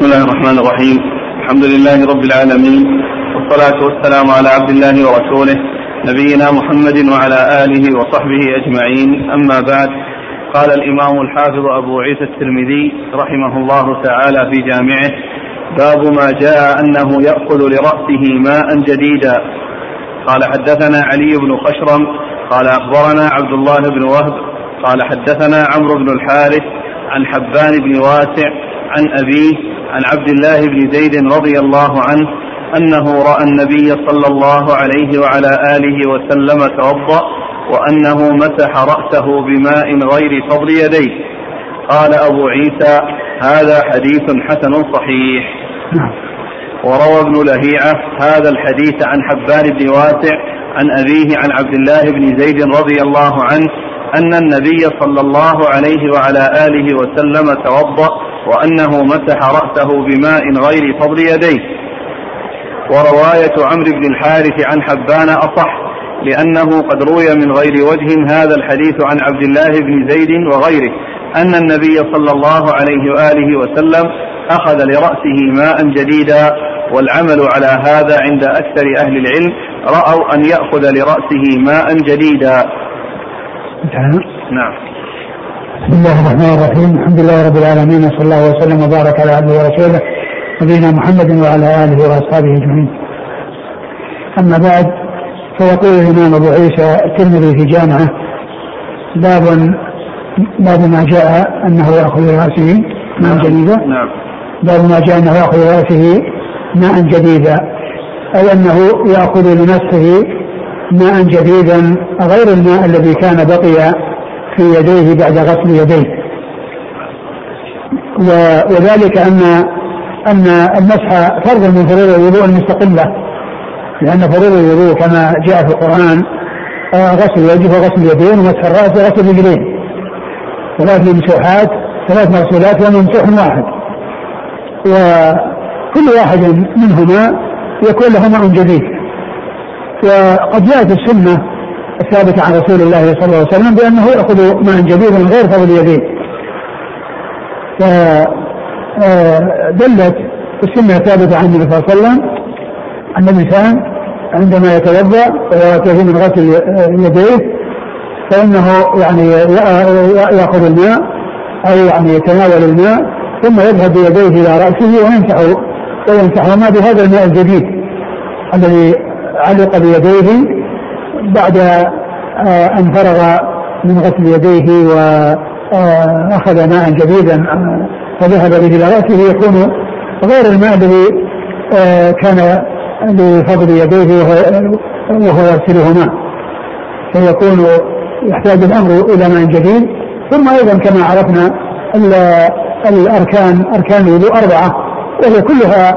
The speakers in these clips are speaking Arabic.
بسم الله الرحمن الرحيم. الحمد لله رب العالمين والصلاة والسلام على عبد الله ورسوله نبينا محمد وعلى آله وصحبه أجمعين. أما بعد قال الإمام الحافظ أبو عيسى الترمذي رحمه الله تعالى في جامعه باب ما جاء أنه يأخذ لرأسه ماء جديدا. قال حدثنا علي بن خشرم قال أخبرنا عبد الله بن وهب قال حدثنا عمرو بن الحارث عن حبان بن واسع عن أبيه عن عبد الله بن زيد رضي الله عنه أنه رأى النبي صلى الله عليه وعلى آله وسلم توضأ وأنه مسح رأسه بماء غير فضل يديه. قال أبو عيسى هذا حديث حسن صحيح. وروى ابن لهيعة هذا الحديث عن حبان بن واسع عن أبيه عن عبد الله بن زيد رضي الله عنه أن النبي صلى الله عليه وعلى آله وسلم توضأ وأنه مسح رأسه بماء غير فضل يديه. ورواية عمرو بن الحارث عن حبان أصح لأنه قد روي من غير وجه هذا الحديث عن عبد الله بن زيد وغيره أن النبي صلى الله عليه وآله وسلم أخذ لرأسه ماء جديدا والعمل على هذا عند أكثر أهل العلم رأوا أن يأخذ لرأسه ماء جديدا. نعم. بسم الله الرحمن الرحيم الحمد لله رب العالمين وصلى الله وسلم وبارك على عبده ورسوله نبينا محمد وعلى آله وأصحابه أجمعين. أما بعد فيقول الإمام أبو عيسى الترمذي في جامعه باب باب ما جاء أنه يأخذ رأسه ماء نعم. جديدا نعم باب ما جاء أنه يأخذ رأسه ماء جديدا أي أنه يأخذ لنفسه ماء جديدا غير الماء الذي كان بقي في يديه بعد غسل يديه. وذلك ان أن المسح فرض من فروض الوضوء المستقلة لأن فروض الوضوء كما جاء في القرآن آه، غسل الوجه وغسل اليدين ومسح الرأس وغسل الرجلين. ثلاث ممسوحات ثلاث مغسولات وممسوح واحد. وكل واحد منهما يكون له ماء جديد. وقد جاءت السنة الثابتة عن رسول الله صلى الله عليه وسلم بأنه يأخذ ماء جديدا غير فضل يديه فدلت السنة الثابتة عن النبي صلى الله عليه وسلم أن الإنسان عندما يتوضأ ويأتيه من غسل يديه فإنه يعني يأخذ الماء أو يعني يتناول الماء ثم يذهب بيديه إلى رأسه ويمسح ويمسحهما بهذا الماء الجديد الذي علق بيديه بعد آه، أن فرغ من غسل يديه وأخذ ماء جديدا آه، فذهب به إلى رأسه يكون غير الماء الذي آه، كان لفضل يديه وهو يغسلهما فيكون يحتاج الأمر إلى ماء جديد. ثم أيضا كما عرفنا الأركان أركان الوضوء أربعة وهي كلها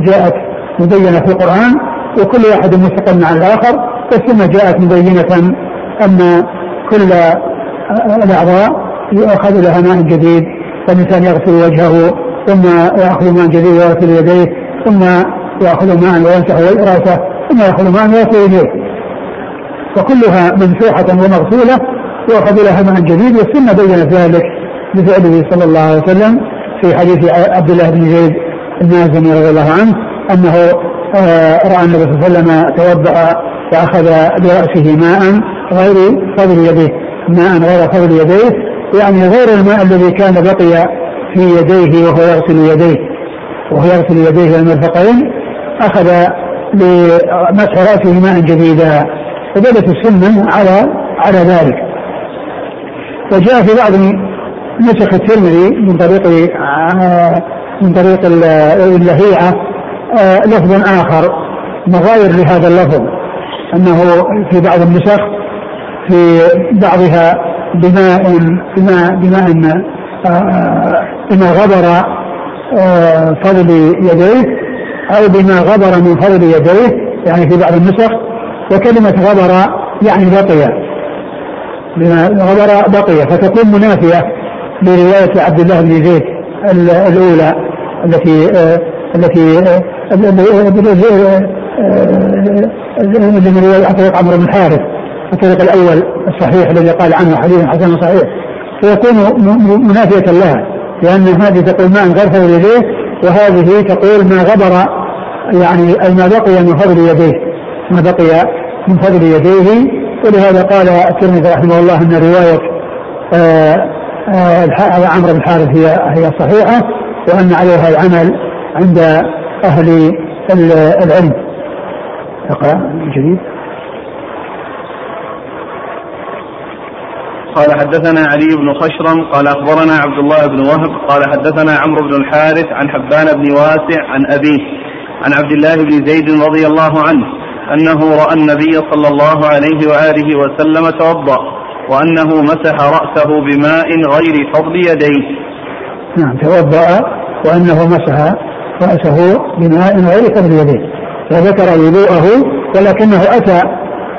جاءت مبينة في القرآن. وكل واحد مستقل عن الآخر والسنة جاءت مبينة أن كل الأعضاء يؤخذ لها ماء جديد فالإنسان يغسل وجهه ثم يأخذ ماء جديد ويغسل يديه ثم يأخذ ماء ويمسح رأسه ثم يأخذ ماء ويغسل يديه. فكلها ممسوحة ومغسولة يؤخذ لها ماء جديد والسنة بينت ذلك بفعله صلى الله عليه وسلم في حديث عبد الله بن زيد المازني رضي الله عنه أنه رأى النبي صلى الله عليه وسلم توضأ فاخذ برأسه ماء غير فضل يديه ماء غير فضل يديه يعني غير الماء الذي كان بقي في يديه وهو يغسل يديه وهو يغسل يديه المرفقين أخذ لمسح رأسه ماء جديدا فدلت السنة على على ذلك. وجاء في بعض نسخ الترمذي من طريق آه، من طريق اللهيعه آه، لفظ آخر مغاير لهذا اللفظ أنه في بعض النسخ في بعضها بماء بماء بماء آه، بما غبر آه، فضل يديه أو بما غبر من فضل يديه يعني في بعض النسخ وكلمة غبر يعني بقي. بما غبر بقي فتكون منافية لرواية عبد الله بن زيد الأولى التي التي من رواية طريق عمرو بن الحارث الطريق الأول الصحيح الذي قال عنه حديث حسن صحيح. فيكون منافية لها لأن هذه تقول ماء غير فضل يديه وهذه تقول ما غبر يعني أي ما بقي من فضل يديه ما بقي من فضل يديه. ولهذا قال الترمذي رحمه الله أن رواية آه، آه، عمرو بن الحارث هي هي صحيحة وأن عليها العمل عند أهل العلم. اقرأ جديد. قال حدثنا علي بن خشرم قال أخبرنا عبد الله بن وهب قال حدثنا عمرو بن الحارث عن حبان بن واسع عن أبيه عن عبد الله بن زيد رضي الله عنه أنه رأى النبي صلى الله عليه وآله وسلم توضأ وأنه مسح رأسه بماء غير فضل يديه. نعم توضأ وأنه مسح رأسه بماء غير فضل يديه فذكر وضوءه ولكنه أتى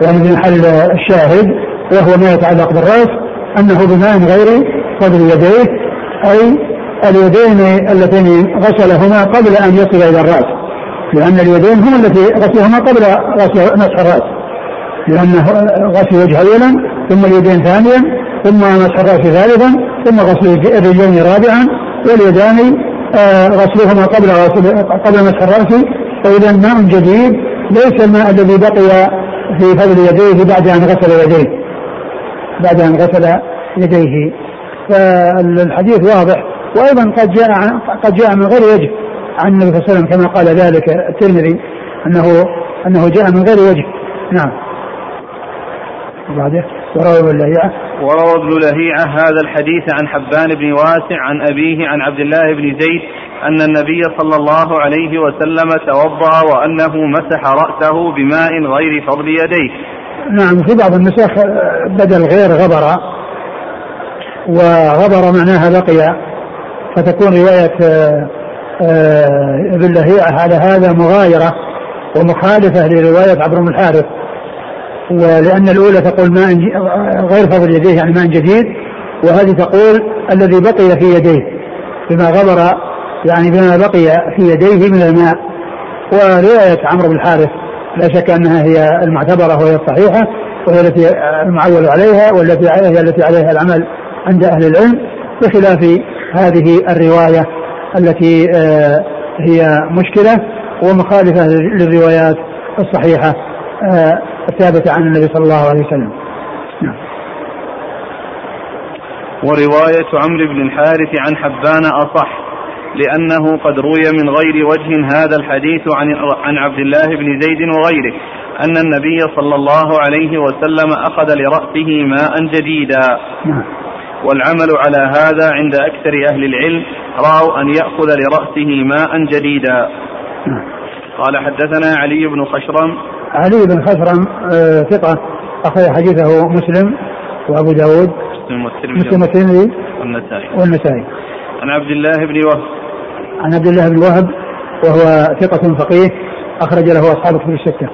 يعني من محل الشاهد وهو ما يتعلق بالرأس أنه بماء غير قبل يديه أي اليدين اللتين غسلهما قبل أن يصل إلى الرأس لأن اليدين هما التي غسلهما قبل غسل مسح الرأس لأنه غسل الوجه أولا ثم اليدين ثانيا ثم مسح الرأس ثالثا ثم غسل الرجلين رابعا واليدان غسلهما قبل غسل قبل مسح الرأس. فإذا ماء جديد ليس الماء الذي بقي في فضل يديه بعد أن غسل يديه. بعد أن غسل يديه. فالحديث واضح. وأيضا قد جاء قد جاء من غير وجه عن النبي صلى الله عليه وسلم كما قال ذلك الترمذي أنه أنه جاء من غير وجه. نعم. وبعده. وروى لهيعة وروى ابن لهيعة هذا الحديث عن حبان بن واسع عن أبيه عن عبد الله بن زيد أن النبي صلى الله عليه وسلم توضأ وأنه مسح رأسه بماء غير فضل يديه. نعم في بعض النسخ بدل غير غبر وغبر معناها بقي فتكون رواية آه، آه، ابن لهيعة على هذا مغايرة ومخالفة لرواية عبد بن الحارث. ولأن الأولى تقول ماء غير فضل يديه يعني ماء جديد وهذه تقول الذي بقي في يديه بما غبر يعني بما بقي في يديه من الماء. ورواية عمرو بن الحارث لا شك أنها هي المعتبرة وهي الصحيحة وهي التي المعول عليها والتي هي التي عليها العمل عند أهل العلم بخلاف هذه الرواية التي آه، هي مشكلة ومخالفة للروايات الصحيحة. الثابته عن النبي صلى الله عليه وسلم. نعم. ورواية عمرو بن الحارث عن حبان أصح لأنه قد روي من غير وجه هذا الحديث عن عن عبد الله بن زيد وغيره أن النبي صلى الله عليه وسلم أخذ لرأسه ماء جديدا نعم. والعمل على هذا عند أكثر أهل العلم رأوا أن يأخذ لرأسه ماء جديدا نعم. قال حدثنا علي بن خشرم علي بن خشرم آه ثقة أخذ حديثه مسلم وأبو داود مسلم والترمذي والنسائي والنسائي عن عبد الله بن وهب عن عبد الله بن وهب وهو ثقة فقيه أخرج له أصحاب كتب الستة.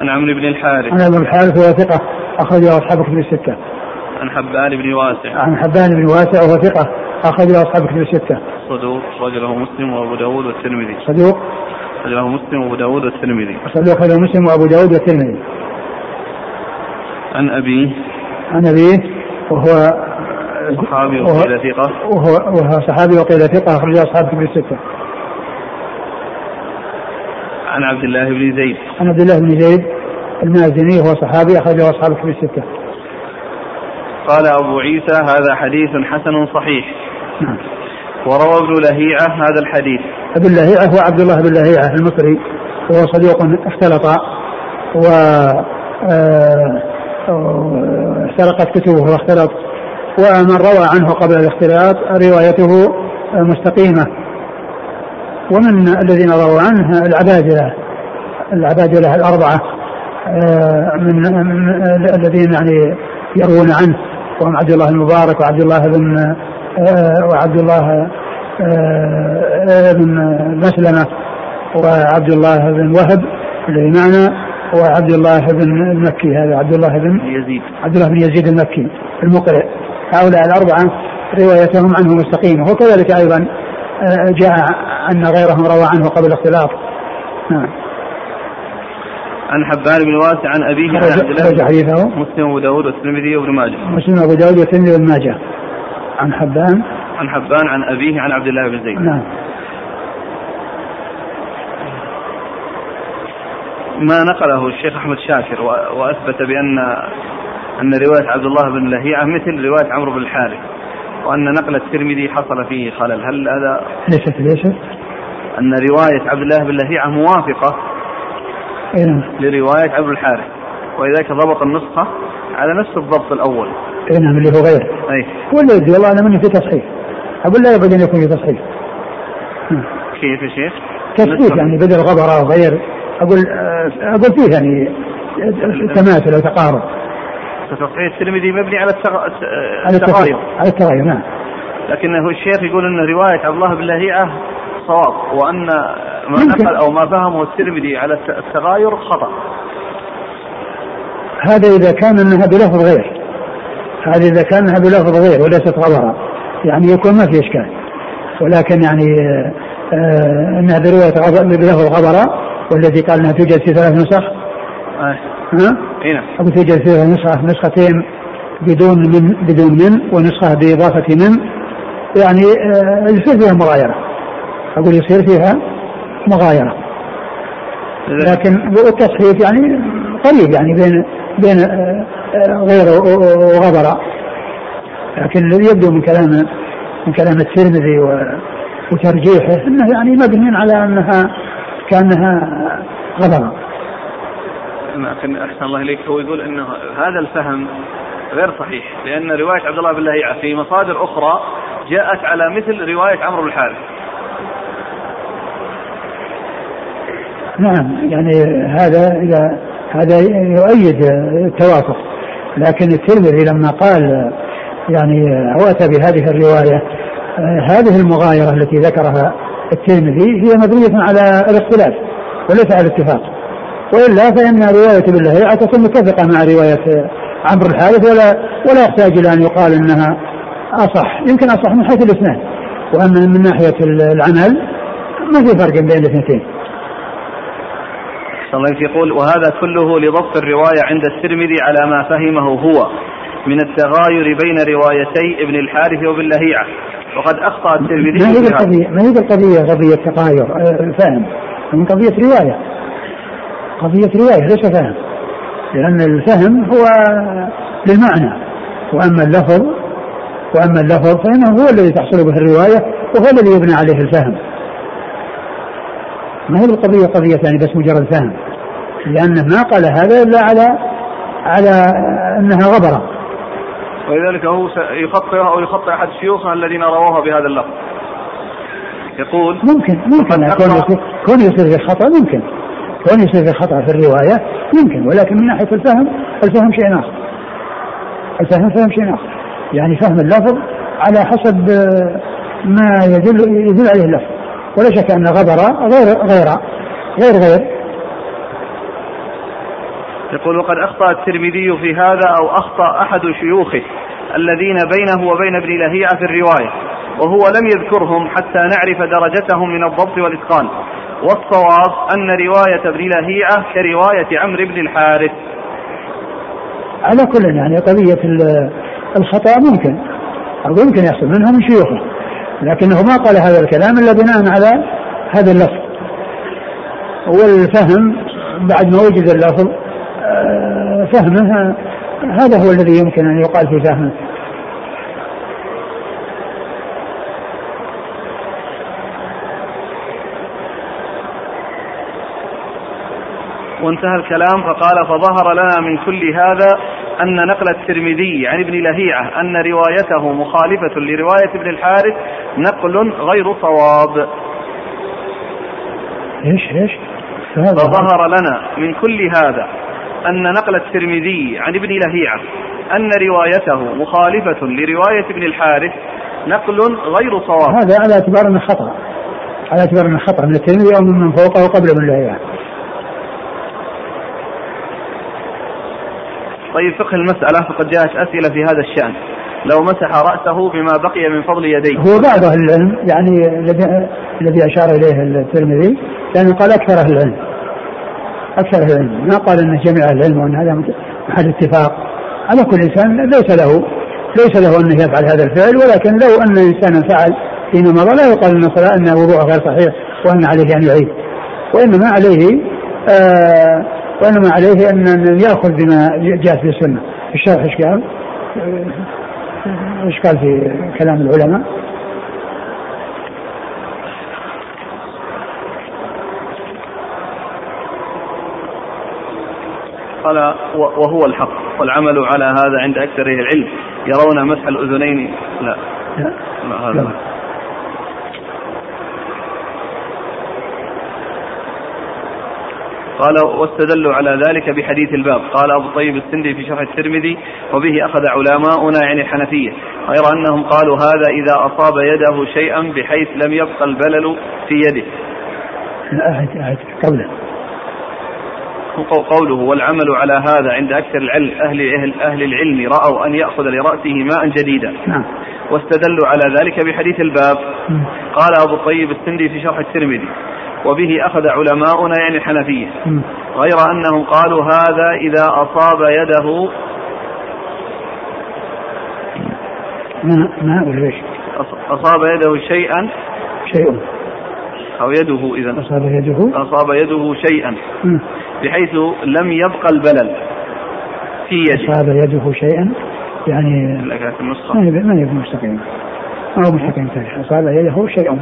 عن عمرو بن الحارث. عن عمرو بن الحارث وهو ثقة أخرج له أصحاب كتب الستة. عن حبان بن واسع. عن حبان بن واسع وهو ثقة أخرج له أصحاب كتب الستة. صدوق أخرج له مسلم وأبو داود والترمذي. صدوق أخرج له مسلم وأبو داود والترمذي. صدوق أخرج له مسلم وأبو داود والترمذي. عن أبيه. عن أبيه وهو صحابي وقيل ثقة وهو, وهو صحابي وقيل ثقة أخرج أصحاب كتب الستة. عن عبد الله بن زيد. عن عبد الله بن زيد المازني وهو صحابي أخرجه أصحاب كتب الستة. قال أبو عيسى هذا حديث حسن صحيح. وروى ابن لهيعة هذا الحديث. ابن لهيعة هو عبد الله بن لهيعة المصري وهو صديق اختلط و آه، اختلقت كتبه واختلط ومن روى عنه قبل الاختلاط روايته مستقيمة ومن الذين رووا عنه العبادلة العبادلة الأربعة آه، من الذين يعني يروون عنه وهم عبد الله المبارك وعبد الله بن آه، وعبد الله آه، بن مسلمة وعبد الله بن وهب الذي معنا وعبد الله بن المكي هذا عبد الله بن يزيد. عبد الله بن يزيد المكي المقرئ. هؤلاء الأربعة روايتهم عنه مستقيمة وكذلك أيضا آه، جاء أن غيرهم روى عنه قبل الاختلاط. نعم. عن حبان بن واسع عن أبيه عن عبد الله مسلم وأبو داود والترمذي وابن ماجه. مسلم وأبو داود والترمذي وابن ماجه. عن حبان؟ عن حبان عن أبيه عن عبد الله بن زيد. نعم. ما نقله الشيخ أحمد شاكر وأثبت بأن أن رواية عبد الله بن لهيعة مثل رواية عمرو بن الحارث وأن نقل الترمذي حصل فيه خلل. هل هذا ليست ليست أن رواية عبد الله بن لهيعة موافقة أي نعم. لرواية عبد الحارث ولذلك ضبط النسخة؟ على نفس الضبط الأول. أي نعم اللي هو غير أي. ولا يدري والله أنا مني في تصحيح. أقول لا يبغى أن يكون في تصحيح. كيف يا شيخ؟ تصحيح يعني بدل غبرة أو غير أقول أقول فيه يعني تماثل أو تقارب. تصحيح الترمذي مبني على على التغاير على التغاير نعم. لكنه الشيخ يقول إن رواية عبد الله بن لهيعه صواب وأن ما نقل أو ما فهمه الترمذي على التغاير خطأ. هذا إذا كان أنها بلفظ غير. هذا إذا كان أنها بلفظ غير وليست غبرا يعني يكون ما في إشكال. ولكن يعني آه أنها برواية بلفظ غبرا والذي قال أنها توجد في ثلاث نسخ. آه. ها؟ اي نعم. أو توجد فيها نسخة نسختين بدون من بدون من ونسخة بإضافة من. يعني آه، يصير فيها مغايرة. أقول يصير فيها مغايرة. لكن التصحيف يعني قريب يعني بين بين آه، آه، غير وغبرة لكن الذي يبدو من كلام من كلام الترمذي وترجيحه إنه يعني مبني على أنها كأنها غبره لكن أحسن الله إليك. هو يقول إنه هذا الفهم غير صحيح لأن رواية عبد الله بن لهيعة في مصادر أخرى جاءت على مثل رواية عمرو بن الحارث. نعم يعني هذا إذا هذا يؤيد التوافق لكن الترمذي لما قال يعني أو اتى بهذه الرواية هذه المغايرة التي ذكرها الترمذي هي مبنية على الاختلاف وليس على الاتفاق. وإلا فإن رواية بالله تكون متفقة مع رواية عمرو الحارث ولا ولا يحتاج إلى أن يقال إنها أصح يمكن أصح من حيث الاسناد وأما من ناحية العمل ما في فرق بين الاثنتين. الله يقول وهذا كله لضبط الرواية عند الترمذي على ما فهمه هو من التغاير بين روايتي ابن الحارث وابن لهيعة. وقد أخطأ الترمذي ما هي القضية ما هي القضية قضية تغاير فهم. من قضية رواية. قضية رواية ليس فهم. لأن الفهم هو للمعنى. وأما اللفظ وأما اللفظ فإنه هو الذي تحصل به الرواية وهو الذي يبنى عليه الفهم. ما هي القضية قضية يعني بس مجرد فهم. لأنه ما قال هذا إلا على على أنها غبرة. ولذلك هو يخطئ أو يخطئ أحد شيوخه الذين رووها بهذا اللفظ. يقول ممكن ممكن. كون يصير في خطأ ممكن. كون يصير في خطأ في الرواية يمكن ولكن من ناحية الفهم الفهم شيء آخر. الفهم فهم شيء آخر. يعني فهم اللفظ على حسب ما يدل يدل عليه اللفظ. ولا شك أن غبر غير غير غير غير. يقول وقد أخطأ الترمذي في هذا أو أخطأ أحد شيوخه الذين بينه وبين ابن لهيعة في الرواية وهو لم يذكرهم حتى نعرف درجتهم من الضبط والإتقان. والصواب أن رواية ابن لهيعة كرواية عمرو بن الحارث. على كل يعني قضية الخطأ ممكن أو يمكن يحصل منها من شيوخه. لكنه ما قال هذا الكلام إلا بناء على هذا اللفظ. والفهم بعد ما وجد اللفظ آه، فهمه هذا هو الذي يمكن أن يقال في فهمه. وانتهى الكلام فقال فظهر لنا من كل هذا أن نقل الترمذي عن ابن لهيعة أن روايته مخالفة لرواية ابن الحارث نقل غير صواب. إيش إيش؟ فظهر لنا من كل هذا أن نقل الترمذي عن ابن لهيعة أن روايته مخالفة لرواية ابن الحارث نقل غير صواب. هذا على اعتبار انه خطأ على اعتبار انه خطأ من الترمذي أو من فوقه قبل ابن لهيعة. طيب فقه المسألة فقد جاءت أسئلة في هذا الشأن. لو مسح رأسه بما بقي من فضل يديه. هو بعض أهل العلم يعني الذي أشار إليه الترمذي لأنه قال أكثر أهل العلم. أكثر أهل العلم. ما قال أنه جميع أهل العلم وأن هذا محل اتفاق. على كل إنسان ليس له ليس له أنه يفعل هذا الفعل ولكن لو أن إنسانا فعل فيما مضى لا يقال أن صلاة أن وضوءه غير صحيح وأن عليه أن يعيد. وإنما عليه آه وإنما عليه أن يأخذ بما جاء في السنة. الشرح إشكال إشكال في كلام العلماء؟ قال وهو الحق والعمل على هذا عند أكثر العلم. يرون مسح الأذنين. لا. لا, لا هذا لا. قال واستدلوا على ذلك بحديث الباب. قال أبو طيب السندي في شرح الترمذي وبه أخذ علماؤنا يعني الحنفية. غير أنهم قالوا هذا إذا أصاب يده شيئا بحيث لم يبقى البلل في يده. أعد أعد قوله قوله والعمل على هذا عند أكثر العلم أهل, أهل, أهل العلم رأوا أن يأخذ لرأسه ماء جديدا. نعم. واستدلوا على ذلك بحديث الباب. قال أبو الطيب السندي في شرح الترمذي. وبه أخذ علماؤنا يعني الحنفية. غير أنهم قالوا هذا إذا أصاب يده. ما ما أصاب يده شيئا. شيء أو يده إذا أصاب يده. أصاب يده شيئا. بحيث لم يبقى البلل في يده. أصاب يده شيئا. يعني ما يبقى مستقيم أو مستقيم أصاب يده شيء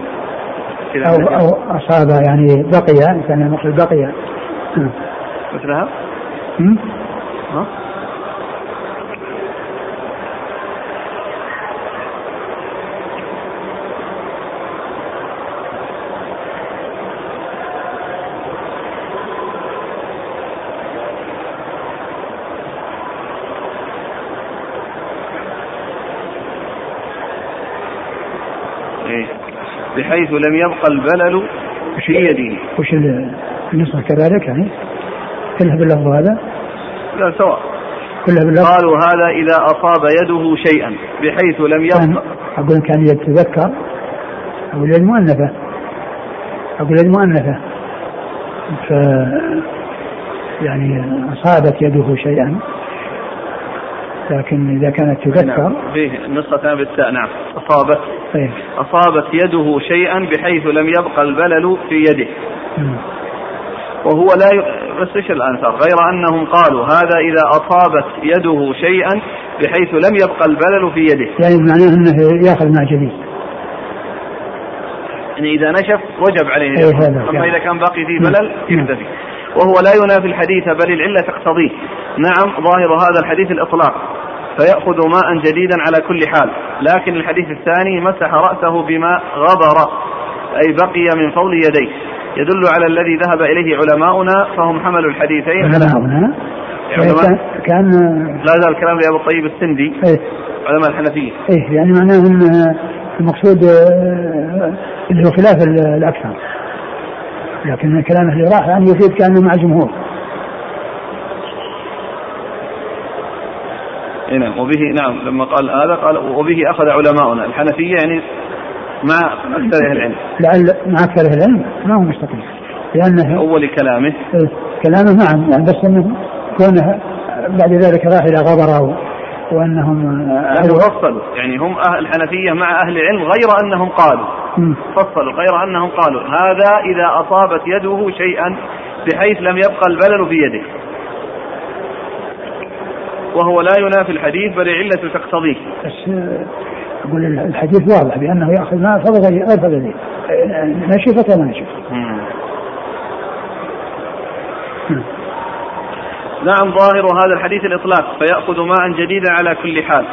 أو, أو أصاب يعني بقي كان المقصود بقي مثلها؟ ها؟ بحيث لم يبقى البلل في يده وش النسخة كذلك يعني؟ كلها باللفظ هذا؟ لا سواء. كلها باللفظ؟ قالوا هذا إذا أصاب يده شيئا بحيث لم يبقى أقول كان يتذكر أقول يد مؤنثة. أقول يد مؤنثة. ف يعني أصابت يده شيئا. لكن إذا كانت تذكر نعم. فيه نسخة بالتاء نعم. أصابت. طيب. أصابت يده شيئا بحيث لم يبقى البلل في يده. وهو لا ي... بس إيش الانثار غير أنهم قالوا هذا إذا أصابت يده شيئا بحيث لم يبقى البلل في يده. يعني معناه إنه يأخذ مع جديد يعني إذا نشف وجب عليه أيه أما إذا كان باقي فيه بلل يكتفي وهو لا ينافي الحديث بل العلة تقتضيه. نعم ظاهر هذا الحديث الإطلاق. فيأخذ ماء جديدا على كل حال. لكن الحديث الثاني مسح رأسه بما غبر أي بقي من فضل يديه. يدل على الذي ذهب إليه علماؤنا فهم حملوا الحديثين. علماؤنا علماء؟ كان لا زال الكلام لأبو الطيب السندي إيه؟ علماء الحنفية. إيه يعني معناه أن المقصود آه، اللي هو خلاف الأكثر. لكن كلامه اللي راح يعني يفيد كأنه مع الجمهور. نعم وبه نعم لما قال هذا قال وبه أخذ علماؤنا. الحنفية يعني مع أكثر أهل العلم. لعل مع أكثر أهل العلم؟ ما هو مستقيم. لأنه أول كلامه. إيه كلامه نعم يعني بس إنه كونه بعد ذلك راح إلى غبره وأنهم يعني فصلوا. يعني هم أهل الحنفية مع أهل العلم غير أنهم قالوا. فصلوا غير أنهم قالوا. هذا إذا أصابت يده شيئا بحيث لم يبقى البلل في يده. وهو لا ينافي الحديث بل علة تقتضيه. بس أقول الحديث واضح بأنه يأخذ ما فضل غير فضل نشفة وما نشف. نعم ظاهر هذا الحديث الإطلاق فيأخذ ماء جديدا على كل حال.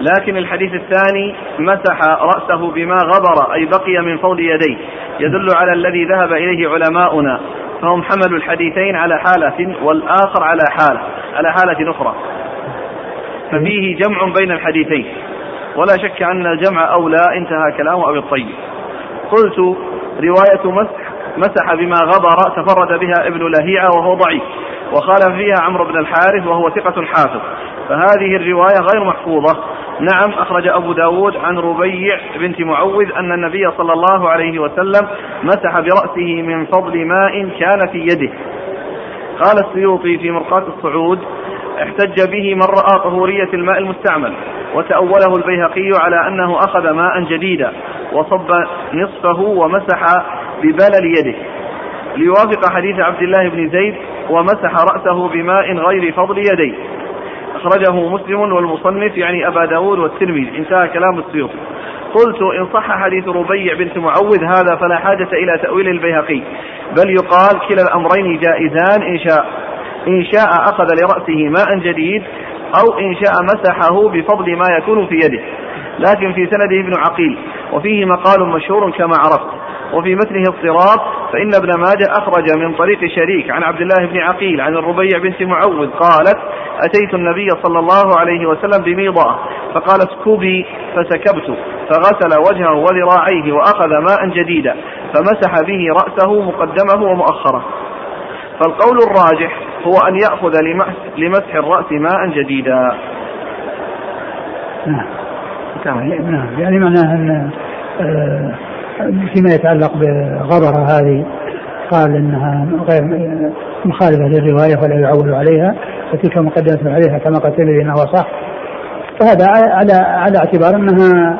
لكن الحديث الثاني مسح رأسه بما غبر أي بقي من فوض يديه. يدل على الذي ذهب إليه علماؤنا. فهم حملوا الحديثين على حالة والآخر على حالة على حالة أخرى. ففيه جمع بين الحديثين. ولا شك أن الجمع أولى انتهى كلام أبي الطيب. قلت رواية مسح مسح بما غبر تفرد بها ابن لهيعة وهو ضعيف. وخالف فيها عمرو بن الحارث وهو ثقة حافظ. فهذه الرواية غير محفوظة. نعم أخرج أبو داود عن ربيع بنت معوذ أن النبي صلى الله عليه وسلم مسح برأسه من فضل ماء كان في يده. قال السيوطي في مرقاة الصعود احتج به من رأى طهورية الماء المستعمل وتأوله البيهقي على أنه أخذ ماء جديدا وصب نصفه ومسح ببلل يده. ليوافق حديث عبد الله بن زيد ومسح رأسه بماء غير فضل يديه. أخرجه مسلم والمصنف يعني أبا داود والترمذي. انتهى كلام السيوطي قلت إن صح حديث ربيع بنت معوذ هذا فلا حاجة إلى تأويل البيهقي. بل يقال كلا الأمرين جائزان إن شاء. إن شاء أخذ لرأسه ماء جديد أو إن شاء مسحه بفضل ما يكون في يده. لكن في سنده ابن عقيل وفيه مقال مشهور كما عرفت. وفي متنه اضطراب فإن ابن ماجه أخرج من طريق شريك عن عبد الله بن عقيل عن الربيع بنت معوذ قالت أتيت النبي صلى الله عليه وسلم بميضة فقال اسكبي فسكبت فغسل وجهه وذراعيه وأخذ ماء جديدا فمسح به رأسه مقدمه ومؤخره. فالقول الراجح هو أن يأخذ لمسح الرأس ماء جديدا. نعم. نعم يعني معناه أن آه، فيما يتعلق بغبرة هذه قال إنها غير مخالفة للرواية ولا يعول عليها فتلك مقدمة عليها كما قال الترمذي إنه صح. وهذا على على اعتبار أنها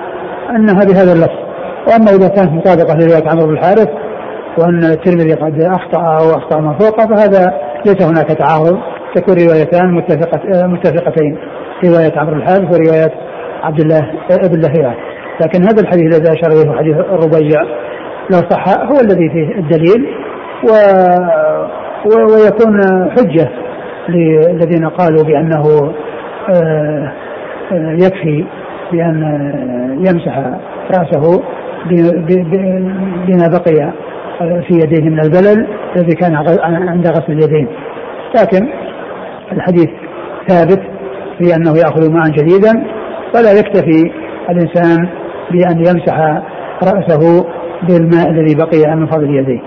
أنها بهذا اللفظ. وأما إذا كانت مطابقة لرواية عمرو بن الحارث وأن الترمذي قد أخطأ أو أخطأ ما فوقه فهذا ليس هناك تعارض تكون روايتان متفقة متفقتين. رواية عمرو الحارث ورواية عبد الله ابن لهيعه لكن هذا الحديث الذي أشار إليه حديث الربيع لو صح هو الذي فيه الدليل و ويكون حجة للذين قالوا بأنه آه، آه، يكفي بأن يمسح رأسه بما بقي. في يديه من البلل الذي كان عند غسل اليدين. لكن الحديث ثابت في أنه يأخذ ماء جديدا فلا يكتفي الإنسان بأن يمسح رأسه بالماء الذي بقي من فضل يديه.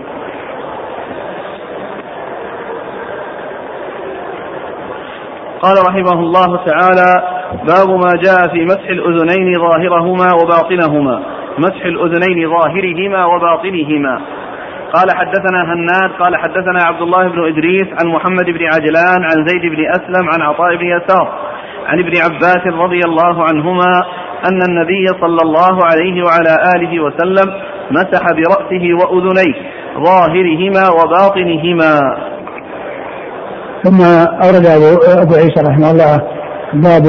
قال رحمه الله تعالى باب ما جاء في مسح الأذنين ظاهرهما وباطنهما. مسح الأذنين ظاهرهما وباطنهما. قال حدثنا هناد قال حدثنا عبد الله بن إدريس عن محمد بن عجلان عن زيد بن أسلم عن عطاء بن يسار عن ابن عباس رضي الله عنهما أن النبي صلى الله عليه وعلى آله وسلم مسح برأسه وأذنيه ظاهرهما وباطنهما. ثم أورد أبو, أبو عيسى رحمه الله باب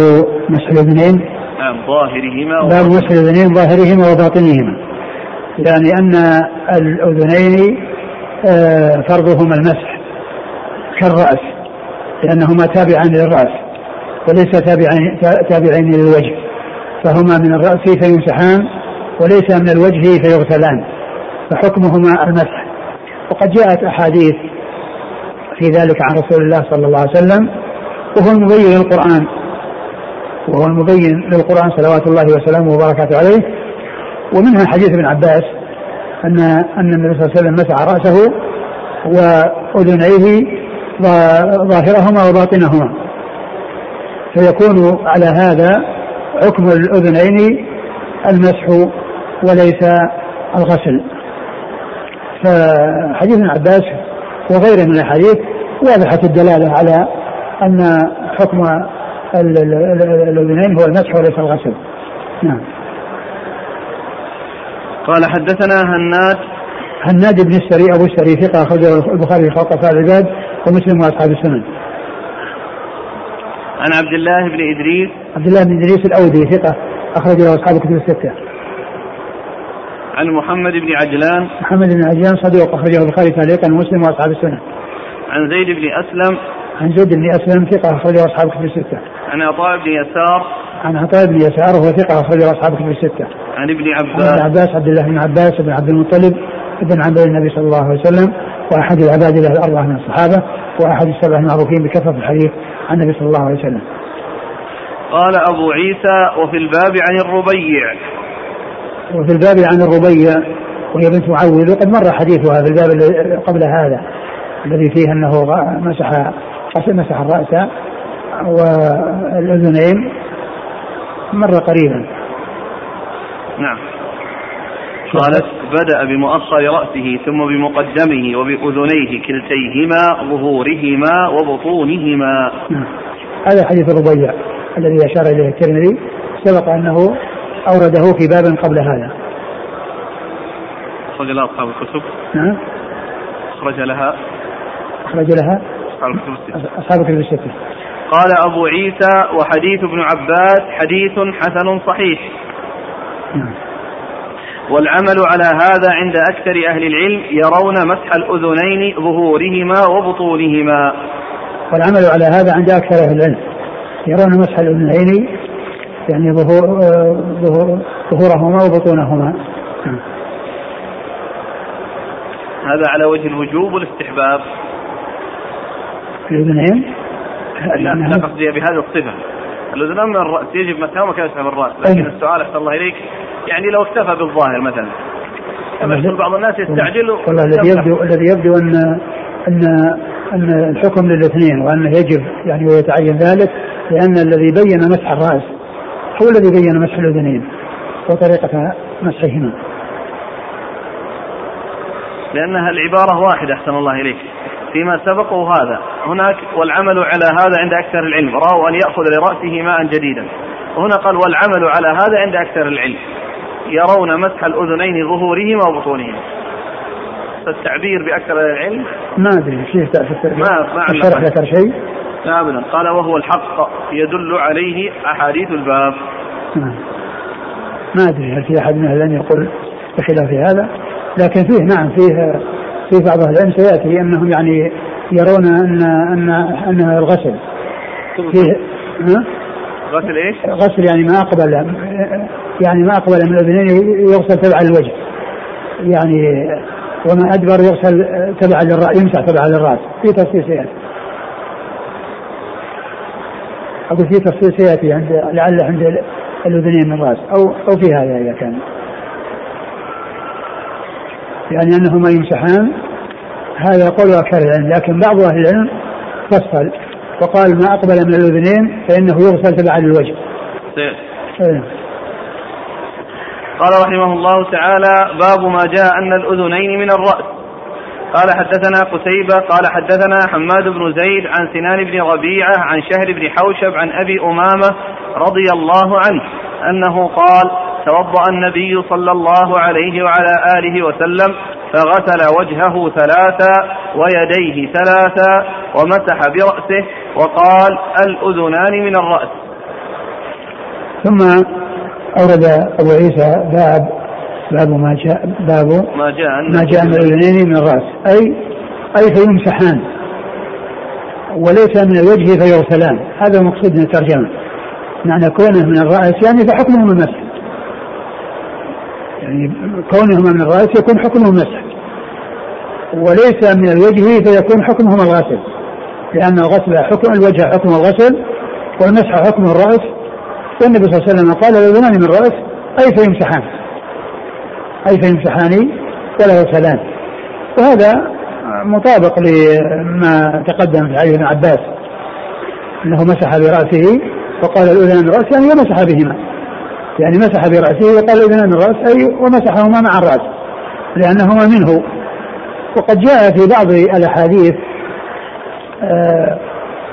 مسح الأذنين. نعم ظاهرهما باب مسح الأذنين ظاهرهما وباطنهما. يعني أن الأذنين آه، فرضهما المسح كالرأس لأنهما تابعان للرأس وليس تابعين تابعين للوجه فهما من الرأس فيمسحان وليس من الوجه فيغسلان فحكمهما المسح. وقد جاءت أحاديث في ذلك عن رسول الله صلى الله عليه وسلم وهو المبين للقرآن وهو المبين للقرآن صلوات الله وسلامه وبركاته عليه ومنها حديث ابن عباس أن أن النبي صلى الله عليه وسلم مسح رأسه وأذنيه ظاهرهما وباطنهما. فيكون على هذا حكم الأذنين المسح وليس الغسل. فحديث ابن عباس وغيره من الأحاديث واضحة الدلالة على أن حكم الأذنين هو المسح وليس الغسل. نعم. قال حدثنا هناد. هناد بن السري أبو السري ثقة أخرجه البخاري في خلق العباد ومسلم وأصحاب السنن. عن عبد الله بن إدريس. عبد الله بن إدريس الأودي ثقة أخرج له أصحاب الكتب الستة. عن محمد بن عجلان. محمد بن عجلان صدوق أخرجه البخاري تعليقا ومسلم وأصحاب السنة عن زيد بن أسلم. عن زيد بن أسلم ثقة أخرجه أصحاب الكتب الستة. عن عطاء بن يسار. عن عطاء بن يسار وهو ثقة أخرجه أصحاب الكتب الستة. عن ابن عباس. عن عباس عبد الله بن عباس بن عبد المطلب ابن عم النبي صلى الله عليه وسلم وأحد العباد له الأربعة من الصحابة وأحد السبع المعروفين بكثرة الحديث عن النبي صلى الله عليه وسلم. قال أبو عيسى وفي الباب عن الربيع. وفي الباب عن الربيع وهي بنت معوذ وقد مر حديثها في الباب قبل هذا الذي فيه أنه مسح مسح الرأس والأذنين مر قريبا. نعم. قالت بدأ بمؤخر رأسه ثم بمقدمه وبأذنيه كلتيهما ظهورهما وبطونهما. نعم. هذا حديث الربيع الذي أشار إليه الترمذي. سبق أنه أورده في باب قبل هذا. أخرج لها أصحاب الكتب. نعم. أخرج لها. أخرج لها. أصحاب الكتب الستة. أصحاب الكتب الستة. قال أبو عيسى وحديث ابن عباس حديث حسن صحيح. والعمل على هذا عند أكثر أهل العلم يرون مسح الأذنين ظهورهما وبطونهما. والعمل على هذا عند أكثر أهل العلم. يرون مسح الأذنين يعني ظهور آه، ظهور ظهورهما وبطونهما. نعم. هذا على وجه الوجوب والاستحباب. الأذنين؟ لا قصدي بهذه الصفة. الأذنان من الرأس يجب مسحهما كما يسحب الرأس لكن أين؟ السؤال أحسن الله إليك يعني لو اكتفى بالظاهر مثلا. يقول بعض الناس يستعجل والله الذي يبدو الذي يبدو ان ان أن الحكم للاثنين وانه يجب يعني ويتعين ذلك لأن الذي بين مسح الرأس هو الذي بين مسح الأذنين وطريقة مسحهما. لأنها العبارة واحدة أحسن الله إليك. فيما سبق وهذا هناك والعمل على هذا عند أكثر العلم. رأوا أن يأخذ لرأسه ماء جديدا. وهنا قال والعمل على هذا عند أكثر العلم. يرون مسح الأذنين ظهورهما وبطونهما فالتعبير بأكثر العلم؟ ما أدري. شيء ما- ما الشرح. ذكر شيء؟ لا أبدا. قال وهو الحق يدل عليه أحاديث الباب. نعم. ما أدري هل في أحد من العلم يقول بخلاف هذا. لكن فيه نعم فيه في بعض أهل العلم سيأتي أنهم يعني يرون ان ان أن الغسل فيه؟ غسل إيش؟ غسل يعني ما اقبل يعني ما أقبل من الأذنين يغسل تبعا للوجه. يعني وما أدبر يغسل تبعا للرأس يمسح تبعا للرأس. في تفصيل سيأتي. أقول في تفصيل سيأتي عند لعل عند الأذنين من الرأس. أو أو في هذا إذا كان. يعني أنهما يمسحان هذا قول أكثر العلم لكن بعض أهل العلم فصل وقال ما أقبل من الأذنين فإنه يغسل تبعا للوجه سيد. إيه. قال رحمه الله تعالى باب ما جاء أن الأذنين من الرأس قال حدثنا قتيبة قال حدثنا حماد بن زيد عن سنان بن ربيعة عن شهر بن حوشب عن أبي أمامة رضي الله عنه أنه قال توضأ النبي صلى الله عليه وعلى آله وسلم فغسل وجهه ثلاثا ويديه ثلاثا ومسح برأسه وقال الأذنان من الرأس. ثم أورد أبو عيسى باب باب ما جاء باب ما جاء ما جاء من الأذنين من الرأس. أي أي فيمسحان وليس من الوجه فيغسلان. هذا مقصود من الترجمة. معنى كونه من الرأس يعني فحكمهما المسح يعني كونهما من الراس يكون حكمه المسح وليس من الوجه فيكون حكمهما الغسل لأن الغسل حكم الوجه حكم الغسل والمسح حكم الرأس. والنبي صلى الله عليه وسلم قال الاذنان من الرأس أي فيمسحان؟ أي فيمسحان؟ ولا يغسلان وهذا مطابق لما تقدم في حديث ابن عباس أنه مسح برأسه وقال الاذنان من الراس يعني ومسح بهما. يعني مسح برأسه وقال الاذنان من الراس أي ومسحهما مع الرأس لأنهما منه. وقد جاء في بعض الأحاديث آه،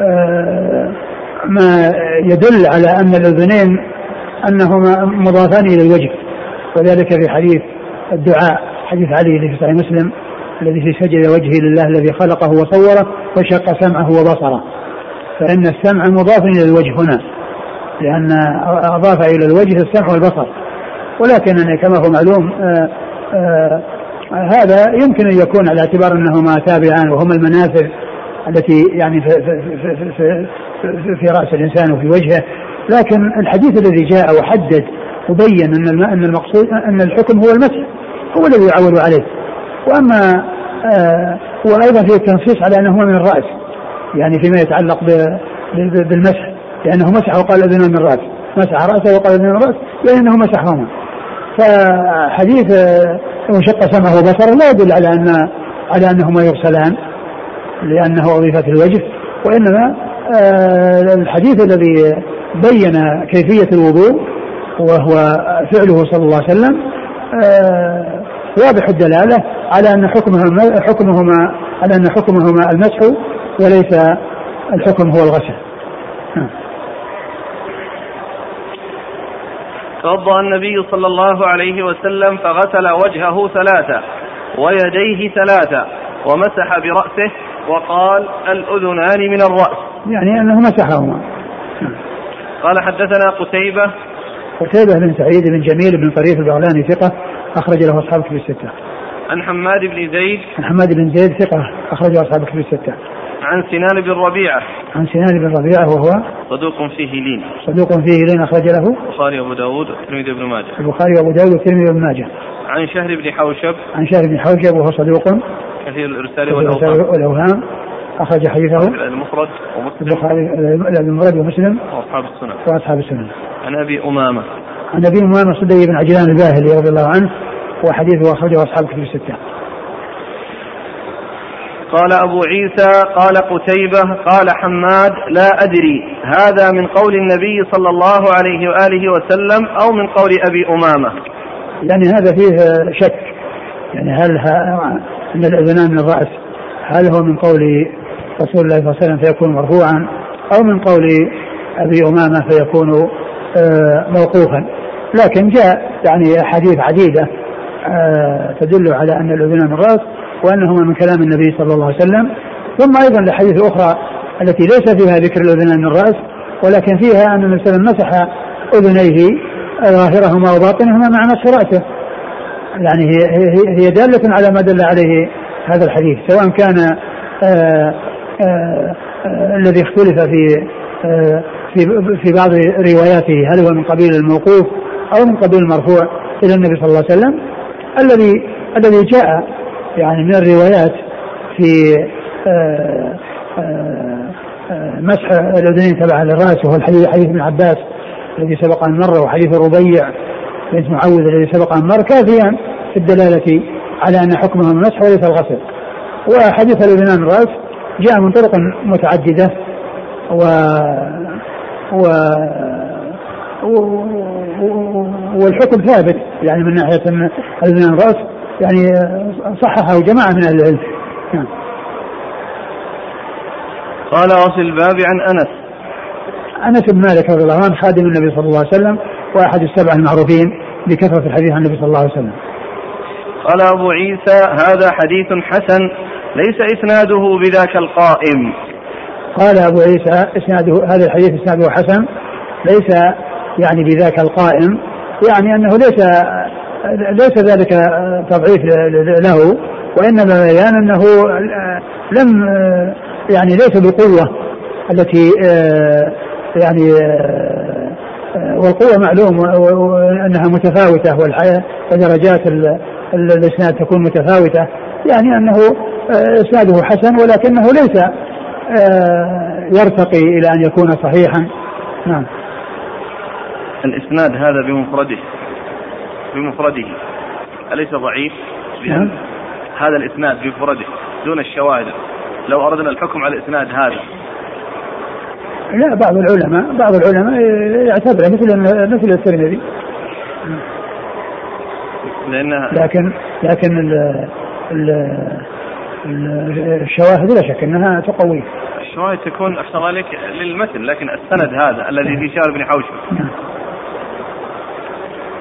آه، ما يدل على أن الأذنين أنهما مضافان إلى الوجه وذلك في حديث الدعاء حديث علي في صحيح مسلم الذي في سجد وجهه لله الذي خلقه وصوره وشق سمعه وبصره. فإن السمع مضاف إلى الوجه هنا. لأن أضاف إلى الوجه السمع والبصر. ولكن يعني كما هو معلوم آآ آآ هذا يمكن أن يكون على اعتبار أنهما تابعان وهما المنافذ التي يعني في, في, في, في, في, في رأس الإنسان وفي وجهه. لكن الحديث الذي جاء وحدد وبين الم- أن المقصود أن الحكم هو المسح هو الذي يعول عليه. وأما آه وأيضا في التنصيص على هو من الرأس يعني فيما يتعلق بالمسح. لأنه مسح وقال اذن من الراس مسح رأسه وقال اذن من الراس لأنه مسحهما فحديث آه، وشق سمعه وبصره لا يدل على أن على انهما يغسلان لأنه اضيفت الوجه وإنما آه، الحديث الذي بين كيفية الوضوء وهو فعله صلى الله عليه وسلم آه، واضح الدلالة على أن حكمهما حكمهما على أن حكمهما المسح وليس الحكم هو الغسل. نعم. توضأ النبي صلى الله عليه وسلم فغسل وجهه ثلاثة ويديه ثلاثة ومسح برأسه وقال الأذنان من الرأس يعني أنه مسحهما قال حدثنا قتيبة قتيبة بن سعيد بن جميل بن طريف البغلاني ثقة أخرج له أصحاب كتب الستة. عن حماد بن زيد عن حماد بن زيد ثقة أخرج له أصحاب كتب الستة. عن سنان بن ربيعة. عن سنان بن ربيعة وهو صدوق فيه لين. صدوق فيه لين أخرج له البخاري وأبو داود والترمذي بن ماجه. البخاري وأبو داود والترمذي بن ماجه. عن شهر بن حوشب. عن شهر بن حوشب وهو صدوق. كثير الإرسال والأوهام والأوهام. أخرج حديثه. المفرد ومسلم. البخاري المفرد ومسلم. وأصحاب السنن. وأصحاب السنن. عن أبي أمامة. عن أبي أمامة صدي بن عجلان الباهلي رضي الله عنه. وحديثه أخرجه أصحاب كتب الستة. قال أبو عيسى قال قتيبة قال حماد لا أدري. هذا من قول النبي صلى الله عليه وآله وسلم أو من قول أبي أمامة. يعني هذا فيه شك. يعني هل أن الأذنان من الرأس هل هو من قول رسول الله صلى الله عليه وسلم فيكون مرفوعا أو من قول أبي أمامة فيكون آه، موقوفا. لكن جاء يعني أحاديث عديدة آه، تدل على أن الأذنان من الرأس وأنهما من كلام النبي صلى الله عليه وسلم ثم أيضا الأحاديث الأخرى التي ليس فيها ذكر الأذنين من الرأس ولكن فيها أن النبي صلى الله عليه وسلم مسح أذنيه ظاهرهما وباطنهما مع مسح رأسه. يعني هي, هي, هي دالة على ما دل عليه هذا الحديث سواء كان آه، آه، الذي اختلف في آه، في في بعض رواياته هل هو من قبيل الموقوف أو من قبيل المرفوع إلى النبي صلى الله عليه وسلم الذي الذي جاء يعني من الروايات في آه، آه، آه، مسح الأذنين تبع للرأس وهو الحديث حديث ابن عباس الذي سبق أن مر وحديث الربيع بنت معوذ الذي سبق أن مر كافيا في الدلالة على أن حكمه المسح وليس الغسل. وحديث الأذنان الراس جاء من طرق متعددة و و والحكم ثابت يعني من ناحية الأذنان الراس يعني صححه جماعة من أهل العلم. نعم. قال وفي الباب عن أنس. أنس بن مالك رضي الله عنه خادم النبي صلى الله عليه وسلم وأحد السبع المعروفين بكثرة الحديث عن النبي صلى الله عليه وسلم. قال أبو عيسى هذا حديث حسن ليس إسناده بذاك القائم. قال أبو عيسى إسناده هذا الحديث إسناده حسن ليس يعني بذاك القائم يعني أنه ليس ليس ذلك تضعيف له وإنما بيان أنه لم يعني ليس بالقوه التي يعني والقوة معلوم انها متفاوتة والحياة ودرجات الإسناد تكون متفاوتة. يعني أنه إسناده حسن ولكنه ليس يرتقي إلى أن يكون صحيحا. نعم. الإسناد هذا بمفرده. بمفرده أليس ضعيف؟ نعم. هذا الإسناد بمفرده دون الشواهد. لو أردنا الحكم على الإسناد هذا. لا بعض العلماء بعض العلماء يعتبره مثل مثل الترمذي. لأنها لكن لكن ال ال الشواهد لا شك أنها تقويه. الشواهد تكون أحسن عليك للمتن لكن السند هذا الذي في شهر بن حوشب. نعم.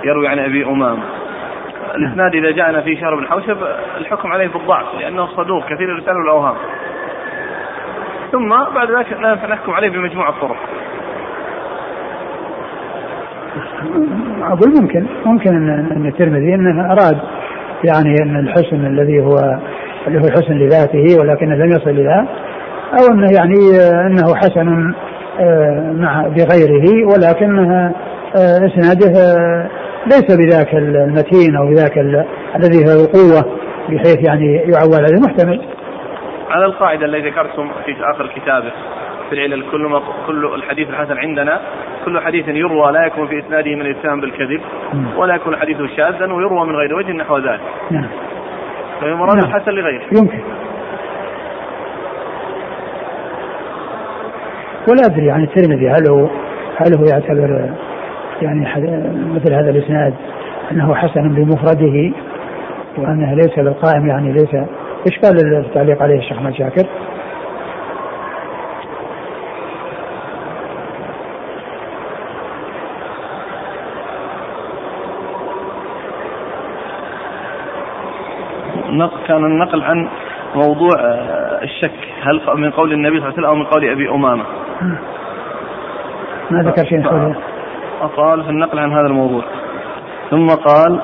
يروي عن أبي أمامة. الإسناد إذا جاءنا في شهر بن حوشب الحكم عليه بالضعف لأنه صدوق كثير الرساله والاوهام ثم بعد ذلك نحكم عليه بمجموع الطرق. أقول ممكن ممكن ان الترمذي إنه أراد يعني أن الحسن الذي هو اللي هو الحسن لذاته ولكنه لم يصل إلى أو أنه يعني أنه حسن آه، مع بغيره ولكنه آه، إسناده ليس بذاك المتين أو بذاك الذي له القوة بحيث يعني يعول عليه محتمل. على القاعدة التي ذكرتم في آخر كتابه في العلل كل ما كل الحديث الحسن عندنا كل حديث يروى لا يكون في إسناده من الاتهام بالكذب ولا يكون حديثه شاذا ويروى من غير وجه نحو ذلك. نعم. فهي مراد نعم. الحسن لغيره. يمكن. ولا أدري عن الترمذي هل هو هل هو يعتبر يعني مثل هذا الإسناد أنه حسن بمفرده وأنه ليس بالقائم يعني ليس إيش قال التعليق عليه الشيخ أحمد شاكر؟ كان النقل عن موضوع آه، الشك هل من قول النبي صلى الله عليه وسلم أو من قول أبي أمامة؟ ما ذكر شيء أطال في النقل عن هذا الموضوع. ثم قال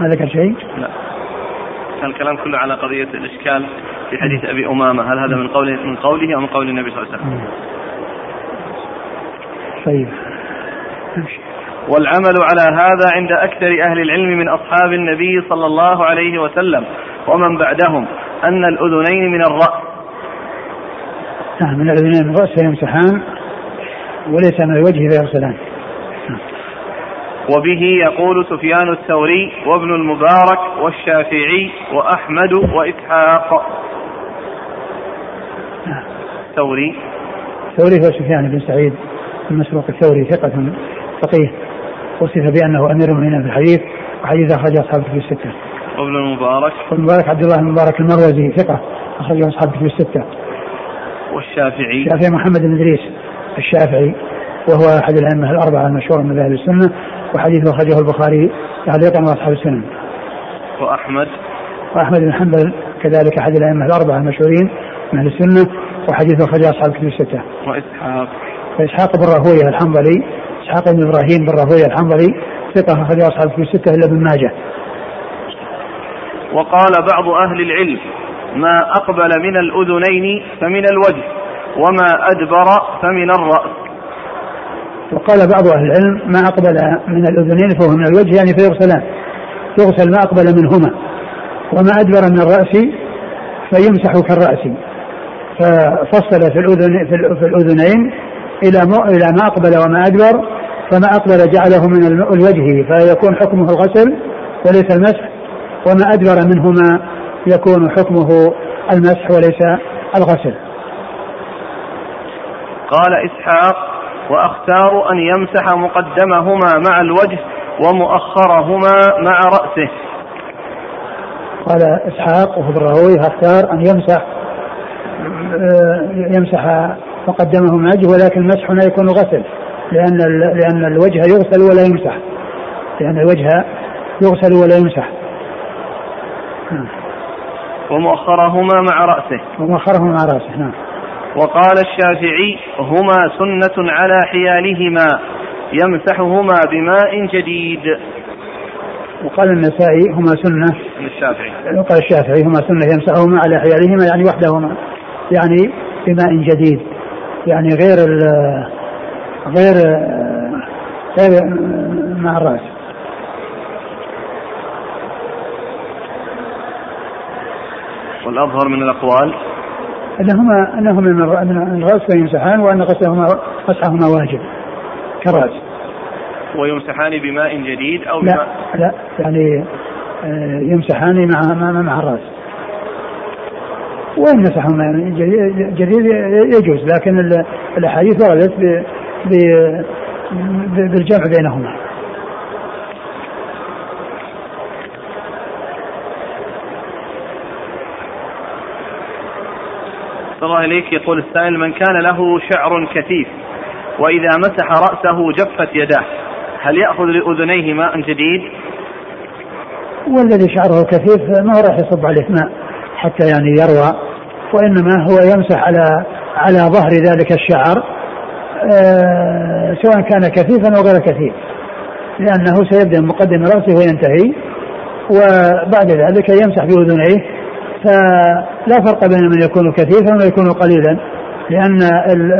ما ذكر شيء؟ لا. كان الكلام كله على قضية الإشكال في حديث أبي أمامة. هل هذا من قوله من قوله أو من قول النبي صلى الله عليه وسلم؟ طيب. والعمل على هذا عند أكثر أهل العلم من أصحاب النبي صلى الله عليه وسلم. ومن بعدهم أن الأذنين من الرأس. نعم من الأذنين من الرأس فيمسحان وليس من الوجه فيغسلان. وبه يقول سفيان الثوري وابن المبارك والشافعي وأحمد وإسحاق. الثوري الثوري هو سفيان بن سعيد المسروق الثوري ثقة فقيه. وصف بأنه أمير المؤمنين في الحديث وحديث أخرج أصحاب في الستة. وابن المبارك. وابن المبارك عبد الله بن المبارك المروزي ثقة أخرج أصحاب في الستة. والشافعي. الشافعي محمد بن إدريس الشافعي وهو أحد الأئمة الأربعة المشهور من أهل السنة. وحديث أخرجه البخاري تعليقا وأصحاب السنن. وأحمد وأحمد بن حنبل كذلك أحد الأئمة الأربعة المشهورين من أهل السنة وحديث أخرجه أصحاب الكتب الستة. وإسحاق وإسحاق بن راهوية الحنظلي إسحاق بن إبراهيم بن راهوية الحنظلي ثقة أخرجه أصحاب الكتب الستة إلا ابن ماجه. وقال بعض أهل العلم ما أقبل من الأذنين فمن الوجه وما أدبر فمن الرأس وقال بعض أهل العلم ما أقبل من الأذنين فهو من الوجه يعني فيغسلان. يغسل ما أقبل منهما. وما أدبر من الرأس فيمسح كالرأس. ففصل في الأذن في الأذنين إلى إلى ما أقبل وما أدبر فما أقبل جعله من الوجه. فيكون حكمه الغسل وليس المسح وما أدبر منهما يكون حكمه المسح وليس الغسل. قال إسحاق وأختار أن يمسح مقدمهما مع الوجه ومؤخرهما مع رأسه. قال إسحاق وهو الراوي أختار أن يمسح يمسح مقدمه مع الوجه ولكن المسح هنا يكون غسل لأن لأن الوجه يغسل ولا يمسح. لأن الوجه يغسل ولا يمسح. ومؤخرهما مع رأسه. ومؤخرهما مع رأسه نعم. وقال الشافعي هما سنة على حيالهما يمسحهما بماء جديد. وقال النسائي هما سنة. الشافعي. وقال الشافعي هما سنة يمسحهما على حيالهما يعني وحدهما يعني بماء جديد يعني غير ال غير غير مع الرأس. والأظهر من الأقوال انهما أنهما من الراس فيمسحان وأن غسلهما مسحهما واجب كالراس. ويمسحان بماء جديد أو لا بماء لا يعني آه، يمسحان مع مع, مع الراس. وإن مسحهما جديد يجوز لكن الأحاديث وردت بالجمع بينهما. الله إليك يقول السائل من كان له شعر كثيف وإذا مسح رأسه جفت يداه هل يأخذ لأذنيه ماء جديد؟ والذي شعره كثيف ما راح يصب عليه ماء حتى يعني يروى وإنما هو يمسح على على ظهر ذلك الشعر آه سواء كان كثيفا أو غير كثيف لأنه سيبدأ مقدم رأسه وينتهي وبعد ذلك يمسح بأذنيه فلا فرق بين من يكون كثيفا ومن يكون قليلا لأن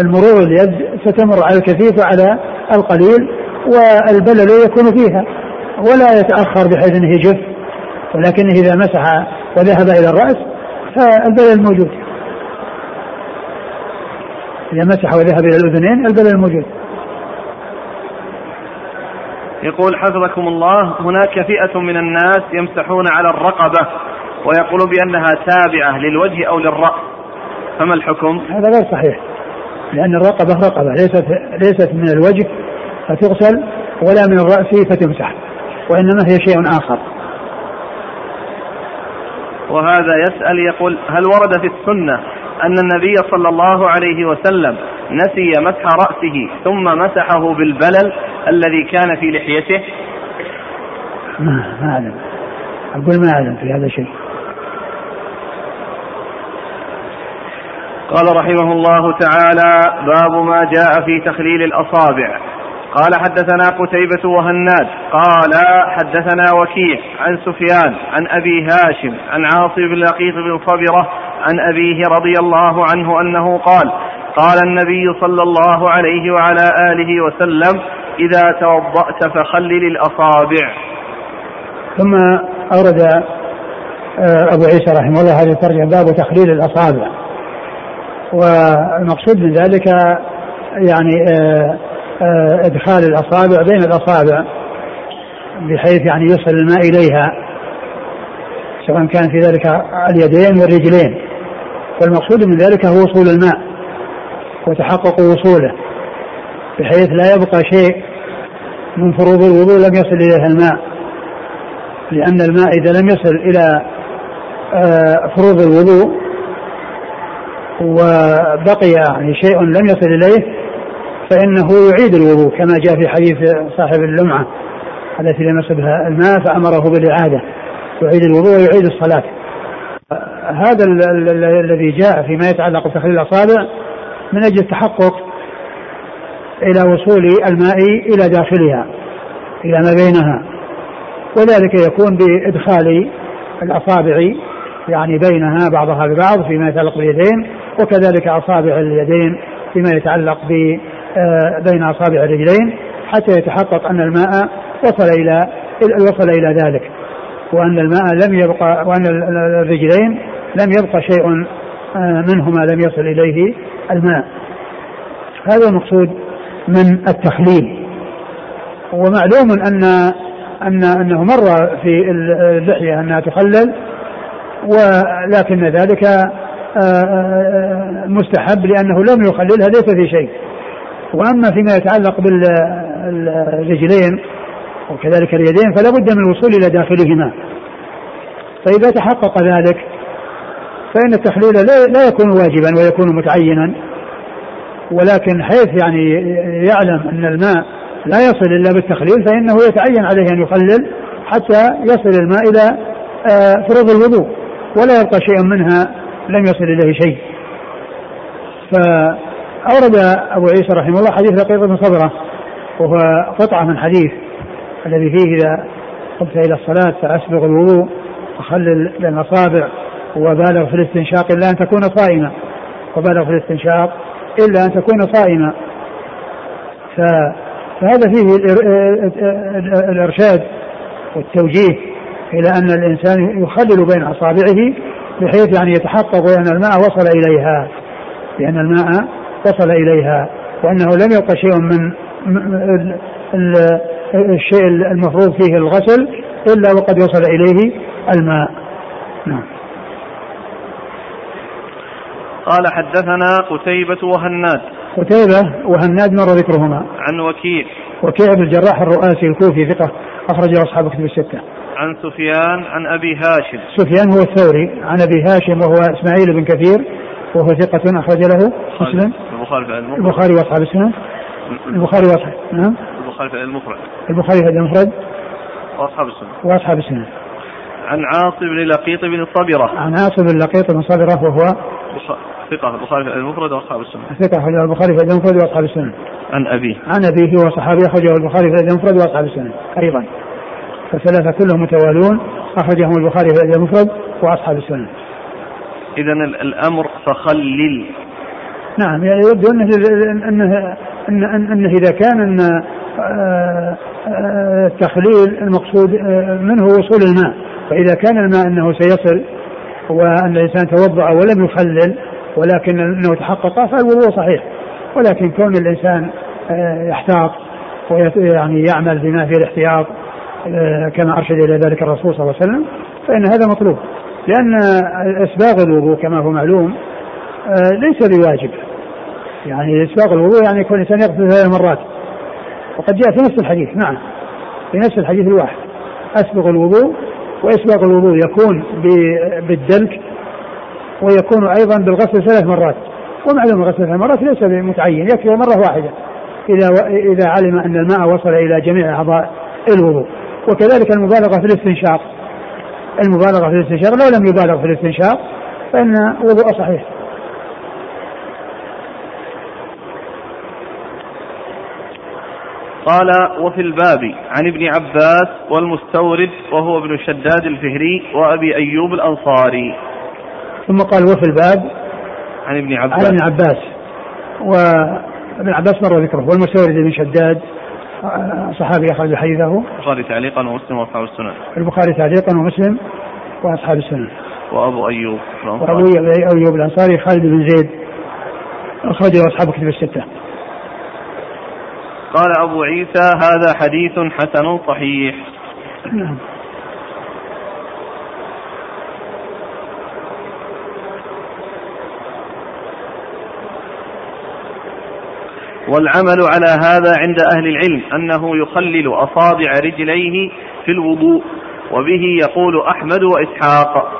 المرور اليد ستمر على الكثيف وعلى القليل والبلل يكون فيها ولا يتأخر بحيث أنه يجف ولكنه إذا مسح وذهب إلى الرأس فالبلل موجود. إذا مسح وذهب إلى الأذنين البلل موجود. يقول حفظكم الله هناك فئة من الناس يمسحون على الرقبة. ويقول بأنها تابعة للوجه أو للرأس فما الحكم؟ هذا غير صحيح. لأن الرقبة رقبة ليست ليست من الوجه فتغسل ولا من الرأس فتمسح وإنما هي شيء آخر. وهذا يسأل يقول هل ورد في السنة أن النبي صلى الله عليه وسلم نسي مسح رأسه ثم مسحه بالبلل الذي كان في لحيته؟ ما أعلم. أقول ما أعلم في هذا شيء. قال رحمه الله تعالى باب ما جاء في تخليل الأصابع. قال حدثنا قتيبة وهناد. قال حدثنا وكيع عن سفيان عن أبي هاشم عن عاصم بن لقيط بن صبرة عن أبيه رضي الله عنه أنه قال قال النبي صلى الله عليه وعلى آله وسلم إذا توضأت فخلل الأصابع. ثم أورد آه، أبو عيسى رحمه الله هذه الترجمة باب تخليل الأصابع. والمقصود من ذلك يعني آه، آه، إدخال الأصابع بين الأصابع بحيث يعني يصل الماء إليها سواء كان في ذلك اليدين والرجلين. والمقصود من ذلك هو وصول الماء وتحقق وصوله بحيث لا يبقى شيء من فروض الوضوء لم يصل إليه الماء لأن الماء إذا لم يصل إلى آه، فروض الوضوء وبقي يعني شيء لم يصل إليه فإنه يعيد الوضوء كما جاء في حديث صاحب اللمعة التي لم يصبها الماء فأمره بالإعادة. يعيد الوضوء ويعيد الصلاة. هذا الذي جاء فيما يتعلق بتخليل الأصابع من أجل التحقق إلى وصول الماء إلى داخلها إلى ما بينها. وذلك يكون بإدخال الأصابع يعني بينها بعضها ببعض فيما يتعلق باليدين وكذلك أصابع اليدين فيما يتعلق ب آه، بين أصابع الرجلين حتى يتحقق أن الماء وصل إلى وصل إلى ذلك. وأن الماء لم يبقى وأن الرجلين لم يبقى شيء آه، منهما لم يصل إليه الماء. هذا المقصود من التخليل ومعلوم أن أن أنه مر في اللحية أنها تخلل ولكن ذلك مستحب لأنه لم يخللها ليس في شيء. وأما فيما يتعلق بالرجلين وكذلك اليدين فلا بد من الوصول إلى داخلهما. فإذا تحقق ذلك فإن التخليل لا يكون واجبا ويكون متعينا. ولكن حيث يعني يعلم أن الماء لا يصل إلا بالتخليل فإنه يتعين عليه أن يخلل حتى يصل الماء إلى آه، فروض الوضوء ولا يبقى شيء منها. لم يصل إليه شيء. ف أورد أبو عيسى رحمه الله حديث لقيط بن صبرة وهو قطعة من حديث الذي فيه إذا قمت إلى الصلاة فأسبغ الوضوء وخلل الأصابع وبالغ في الاستنشاق إلا أن تكون صائما وبالغ في الاستنشاق إلا أن تكون صائما فهذا فيه الإرشاد والتوجيه إلى أن الإنسان يخلل بين أصابعه بحيث يعني يتحقق أن الماء وصل إليها لأن الماء وصل إليها وأنه لم يبقى شيء من الشيء المفروض فيه الغسل إلا وقد وصل إليه الماء. نعم. قال حدثنا قتيبة وهناد. قتيبة وهناد مر ذكرهما. عن وكيع. وكيع بن الجراح الرؤاسي الكوفي ثقة أخرجه أصحاب كتب الستة. عن سفيان عن أبي هاشم. سفيان هو الثوري. عن أبي هاشم وهو إسماعيل بن كثير وهو ثقة أخرج له. مسلم البخاري البخاري وأصحاب السنة البخاري وأصحاب نعم. البخاري في المفرد. البخاري في المفرد. وأصحاب السنة وأصحاب السنة عن عاصم بن لقيط بن صبرة عن عاصم بن لقيط بن صبرة وهو ثقة. البخاري في المفرد وأصحاب السنة ثقة البخاري في المفرد وأصحاب السنة عن أبيه. عن أبيه هو صحابي أخرجه البخاري في المفرد وأصحاب السنة أيضا. فثلاثة كلهم متوالون أخرجهم البخاري في المفرد وأصحاب السنة. إذا الأمر فخلل. نعم يعني يبدو أنه أنه أنه, أنه إذا كان أن آه، آه، التخليل المقصود آه، منه وصول الماء. فإذا كان الماء أنه سيصل وأن الإنسان توضأ ولم يخلل ولكن أنه تحقق فالوضوء صحيح. ولكن كون الإنسان يحتاط ويعني يعمل بما فيه الاحتياط كما أرشد إلى ذلك الرسول صلى الله عليه وسلم فإن هذا مطلوب. لأن إسباغ الوضوء كما هو معلوم آه، ليس بواجب. يعني إسباغ الوضوء يعني يكون الإنسان يغسل ثلاث مرات. وقد جاء في نفس الحديث نعم في نفس الحديث الواحد. أسبغ الوضوء وإسباغ الوضوء يكون بالدلك ويكون أيضا بالغسل ثلاث مرات. ومعلوم غسل ثلاث مرات ليس بمتعين يكفي مرة واحدة. إذا إذا علم أن الماء وصل إلى جميع أعضاء الوضوء. وكذلك المبالغة في الاستنشاق. المبالغة في الاستنشاق لو لم يبالغ في الاستنشاق فإن وضوء صحيح. قال وفي الباب عن ابن عباس والمستورد وهو ابن شداد الفهري وأبي أيوب الأنصاري. ثم قال وفي الباب عن ابن عباس. عن ابن عباس. وابن عباس مر ذكره والمستورد بن شداد. صحابي اخرج حديثه. البخاري تعليقا ومسلم وأصحاب السنن. البخاري تعليقا ومسلم وأصحاب السنن. وأبو أيوب وأبو ايوب الأنصاري خالد بن زيد. اخرجه أصحاب كتب الستة. قال أبو عيسى هذا حديث حسن صحيح. نعم. والعمل على هذا عند أهل العلم أنه يخلل أصابع رجليه في الوضوء وبه يقول أحمد وإسحاق.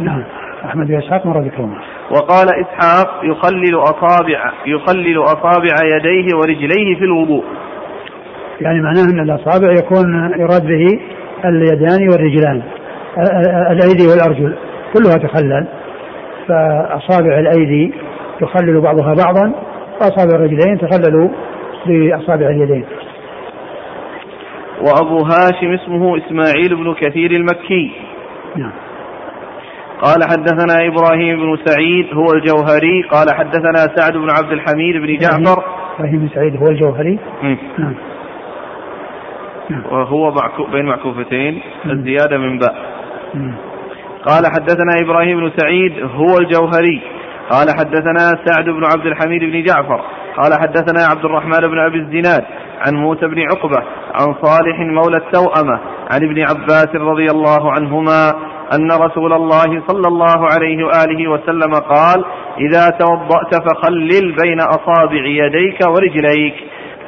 نعم. أحمد وإسحاق مر ذكرهما وقال إسحاق يخلل أصابع يخلل أصابع يديه ورجليه في الوضوء. يعني معناه أن الأصابع يكون يراد به اليدان والرجلان الأيدي والأرجل كلها تخلل. فأصابع الأيدي تخلل بعضها بعضا وأصابع الرجلين تخلل بأصابع اليدين وأبو هاشم اسمه إسماعيل بن كثير المكي. نعم. قال حدثنا إبراهيم بن سعيد هو الجوهري. قال حدثنا سعد بن عبد الحميد بن جعفر. إبراهيم بن سعيد هو الجوهري. نعم. وهو معكو بين معكوفتين. الزيادة من باء. قال حدثنا إبراهيم بن سعيد هو الجوهري. قال حدثنا سعد بن عبد الحميد بن جعفر قال حدثنا عبد الرحمن بن أبي الزناد عن موسى بن عقبة عن صالح مولى التوأمة عن ابن عباس رضي الله عنهما أن رسول الله صلى الله عليه وآله وسلم قال إذا توضأت فخلل بين أصابع يديك ورجليك.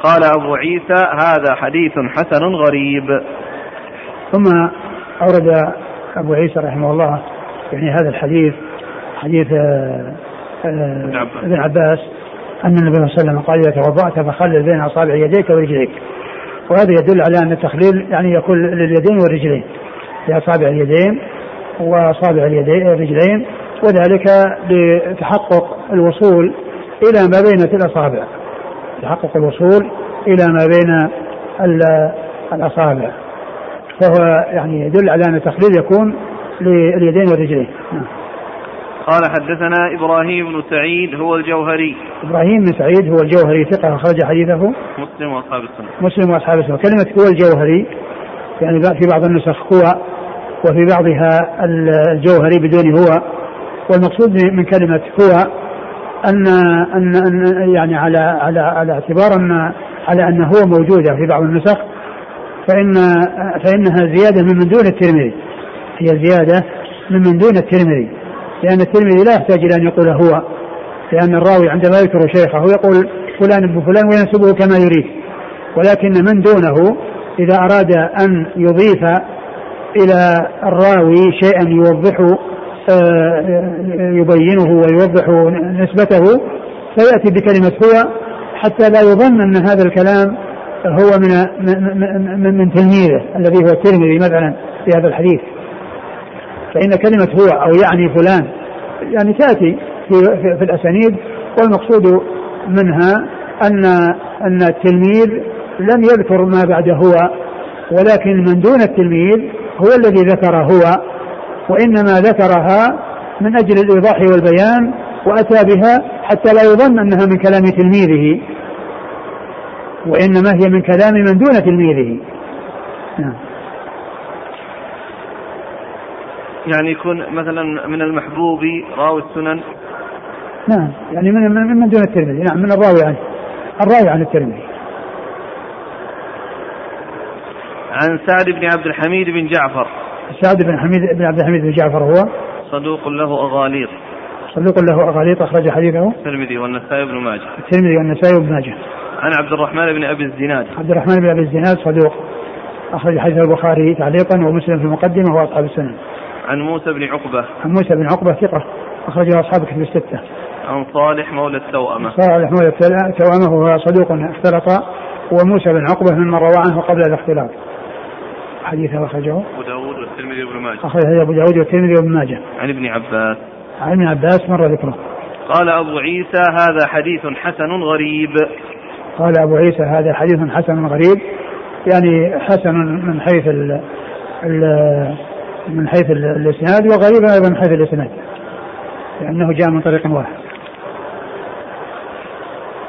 قال أبو عيسى هذا حديث حسن غريب. ثم أورد أبو عيسى رحمه الله يعني هذا الحديث حديث آه، ابن عباس. أن النبي صلى الله عليه وسلم قال إذا توضأت فخلل بين أصابع يديك ورجليك. وهذا يدل على أن التخليل يعني يكون لليدين والرجلين لأصابع اليدين وأصابع اليدين الرجلين وذلك لتحقق الوصول إلى ما بين الأصابع. تحقق الوصول إلى ما بين الأصابع. فهو يعني يدل على أن التخليل يكون لليدين والرجلين. نعم. قال حدثنا إبراهيم بن سعيد هو الجوهري. إبراهيم بن سعيد هو الجوهري ثقة أخرج حديثه. مسلم وأصحاب السنة. مسلم وأصحاب السنة. كلمة هو الجوهري يعني في بعض النسخ هو وفي بعضها الجوهري بدون هو. والمقصود من كلمة هو أن أن, أن يعني على على على اعتبار أن على أن هو موجودة في بعض النسخ فإن فإنها زيادة من من دون الترمذي. هي زيادة من من دون الترمذي. لأن الترمذي لا يحتاج إلى أن يقول هو لأن الراوي عندما يذكر شيخه يقول فلان ابن فلان وينسبه كما يريد. ولكن من دونه إذا أراد أن يضيف إلى الراوي شيئا يوضح آه، يبينه ويوضح نسبته فيأتي بكلمة هو حتى لا يظن أن هذا الكلام هو من من, من تلميذه الذي هو الترمذي مثلا في هذا الحديث. فإن كلمة هو أو يعني فلان يعني تأتي في, في, في الأسانيد والمقصود منها أن أن التلميذ لم يذكر ما بعد هو ولكن من دون التلميذ هو الذي ذكر هو وإنما ذكرها من أجل الإيضاح والبيان وأتى بها حتى لا يظن أنها من كلام تلميذه وإنما هي من كلام من دون تلميذه. نعم. يعني يكون مثلا من المحبوب راوي السنن؟ نعم يعني من من, من دون الترمذي. نعم من الراوي عنه الراوي عن الترمذي. عن سعد بن عبد الحميد بن جعفر. سعد بن حميد بن عبد الحميد بن جعفر هو؟ صدوق له أغاليط. صدوق له أغاليط أخرج حديثه. الترمذي والنسائي بن ماجه. الترمذي والنسائي بن ماجه. عن عبد الرحمن بن أبي الزناد. عبد الرحمن بن أبي الزناد صدوق. أخرج حديث البخاري تعليقا ومسلم في المقدمة وأصحاب السنن. عن موسى بن عقبة. عن موسى بن عقبة ثقة أخرجه أصحاب كتب الستة. عن صالح مولى التوأمة. صالح مولى التوأمة وهو صدوق اختلط وموسى بن عقبة ممن روى عنه قبل الاختلاط. حديثه أخرجه. أبو داود والترمذي وابن ماجه. أخرجه أبو داود والترمذي وابن ماجه. عن ابن عباس. عن ابن عباس مر ذكره. قال أبو عيسى هذا حديث حسن غريب. قال أبو عيسى هذا حديث حسن غريب يعني حسن من حيث ال ال من حيث الإسناد وغريب أيضا من حيث الإسناد لأنه جاء من طريق واحد.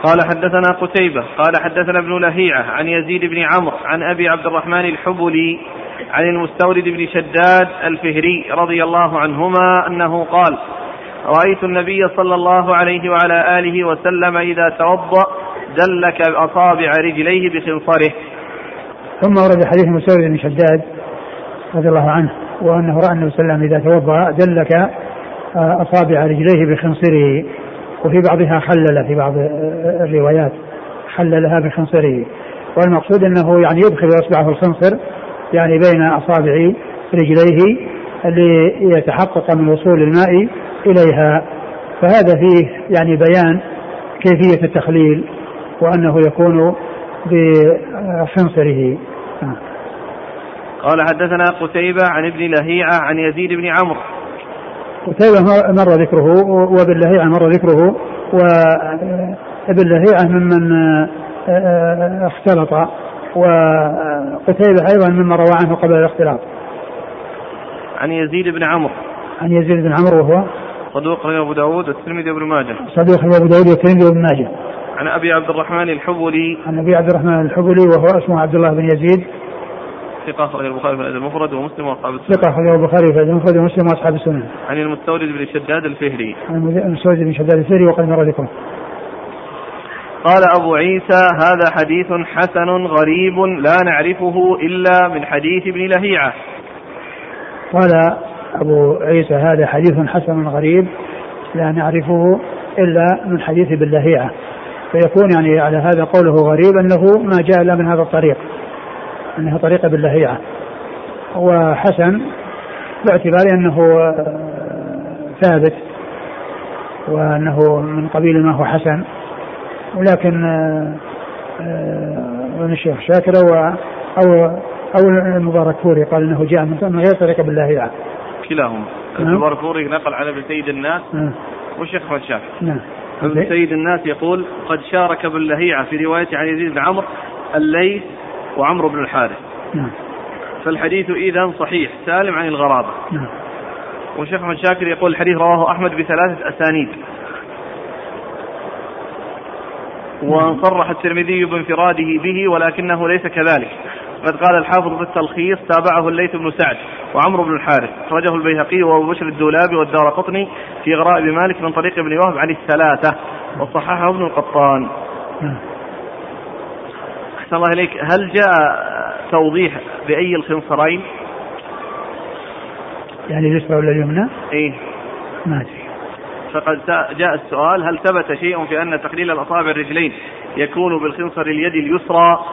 قال حدثنا قتيبة قال حدثنا ابن لهيعة عن يزيد بن عمرو عن أبي عبد الرحمن الحبلي عن المستورد بن شداد الفهري رضي الله عنهما أنه قال رأيت النبي صلى الله عليه وعلى آله وسلم إذا توضأ دلك أصابع رجليه بخنصره. ثم ورد حديث المستورد بن شداد رضي الله عنه. وأنه رأى النبي صلى الله عليه وسلم إذا توضأ دلك آه، أصابع رجليه بخنصره وفي بعضها خلل في بعض الروايات خللها بخنصره. والمقصود أنه يعني يدخل اصبعه الخنصر يعني بين أصابع رجليه ليتحقق من وصول الماء إليها. فهذا فيه يعني بيان كيفية التخليل وأنه يكون بخنصره. قال حدثنا قتيبة عن ابن لهيعة عن يزيد بن عمرو. قتيبة مر ذكره وابن لهيعة مر ذكره وابن لهيعة ممن آه، آه، اختلط وقتيبة أيضا ممن روى عنه قبل الاختلاط. عن يزيد بن عمرو. عن يزيد بن عمرو وهو؟ صدوق رواه أبو داود والترمذي وابن ماجه. صدوق رواه أبو داود والترمذي وابن ماجه. عن أبي عبد الرحمن الحبلي. عن أبي عبد الرحمن الحبلي وهو اسمه عبد الله بن يزيد. ثقة أخرج البخاري في الأدب المفرد ومسلم وأصحاب السنن. ثقة أخرج البخاري في الأدب المفرد ومسلم وأصحاب السنن. عن المستورد بن شداد الفهري. عن المستورد بن شداد الفهري وقد مر ذكره. قال أبو عيسى هذا حديث حسن غريب لا نعرفه إلا من حديث ابن لهيعة. قال أبو عيسى هذا حديث حسن غريب لا نعرفه إلا من حديث ابن لهيعة. فيكون يعني على هذا قوله غريب أنه ما جاء إلا من هذا الطريق. أنها طريقة باللهيعة وحسن باعتبار أنه آه، ثابت وأنه من قبيل ما هو حسن ولكن آه، آه، الشيخ شاكر أو أو أو المباركفوري قال أنه جاء من غير طريق ابن لهيعة. كلاهما نعم. المباركفوري نقل على ابن سيد الناس نعم. والشيخ احمد شاكر. نعم. ابن سيد الناس يقول قد شارك ابن لهيعة في روايته عن يزيد بن عمرو الليث وعمرو بن الحارث. نعم. فالحديث إذا صحيح سالم عن الغرابة. نعم. والشيخ أحمد شاكر يقول الحديث رواه أحمد بثلاثة أسانيد. وان صرح الترمذي بانفراده به ولكنه ليس كذلك. قد قال الحافظ في التلخيص تابعه الليث بن سعد وعمرو بن الحارث. أخرجه البيهقي وأبو بشر الدولابي والدار قطني في غرائب مالك من طريق ابن وهب عن الثلاثة. وصححه ابن القطان. نعم. أحسن الله إليك. هل جاء توضيح بأي الخنصرين؟ يعني اليسرى ولا اليمنى؟ إيه. ما أدري. فقد جاء السؤال هل ثبت شيء في أن تقليل الأصابع الرجلين يكون بالخنصر اليد اليسرى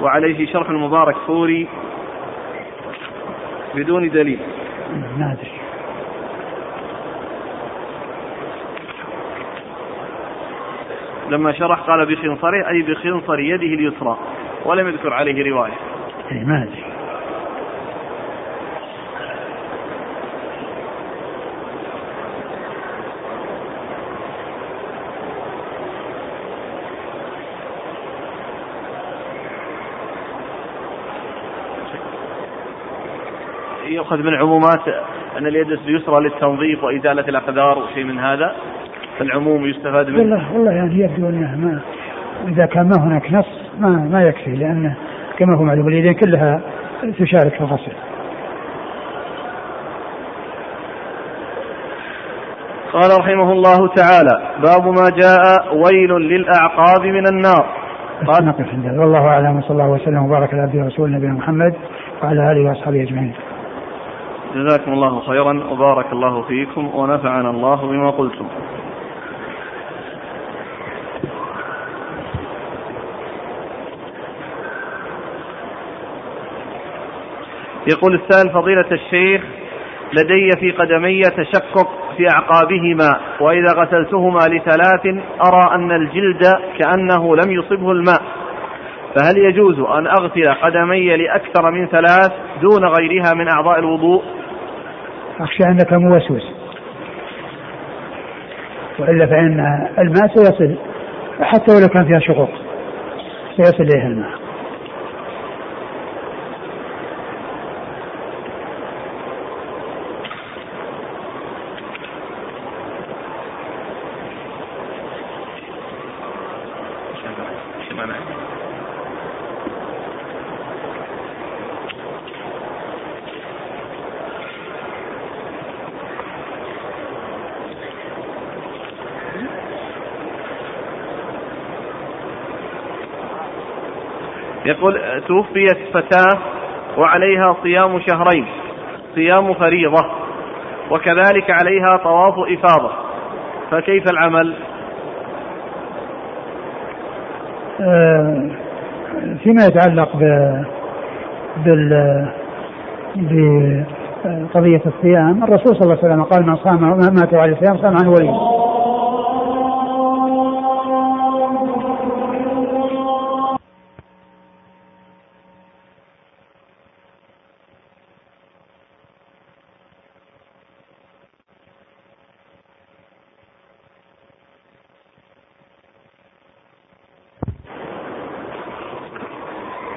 وعليه شرح المبارك فوري بدون دليل؟ ما أدري. لما شرح قال بخنصره أي بخنصر يده اليسرى ولم يذكر عليه رواية. أي ما أدري. يؤخذ من عمومات أن اليد اليسرى للتنظيف وإزالة الأقدار وشيء من هذا. العموم يستفاد منه والله والله يعني يبدو أنه ما إذا كان ما هناك نص ما ما يكفي لأنه كما هو معلوم اليدين كلها تشارك في الغسل. قال رحمه الله تعالى باب ما جاء ويل للأعقاب من النار قال نقف عند والله أعلم وصلى الله وسلم وبارك على عبده ورسوله نبينا محمد وعلى آله وأصحابه أجمعين. جزاكم الله خيرا وبارك الله فيكم ونفعنا الله بما قلتم. يقول السائل فضيلة الشيخ لدي في قدمي تشقق في أعقابهما وإذا غسلتهما لثلاث أرى أن الجلد كأنه لم يصبه الماء. فهل يجوز أن أغسل قدمي لأكثر من ثلاث دون غيرها من أعضاء الوضوء؟ أخشى أنك موسوس. وإلا فإن الماء سيصل حتى ولو كان فيها شقوق سيصل إليها الماء. يقول توفيت فتاة وعليها صيام شهرين صيام فريضة وكذلك عليها طواف إفاضة فكيف العمل؟ آه، فيما يتعلق بال بقضية الصيام الرسول صلى الله عليه وسلم قال من صام مات عليه الصيام صام عن وليه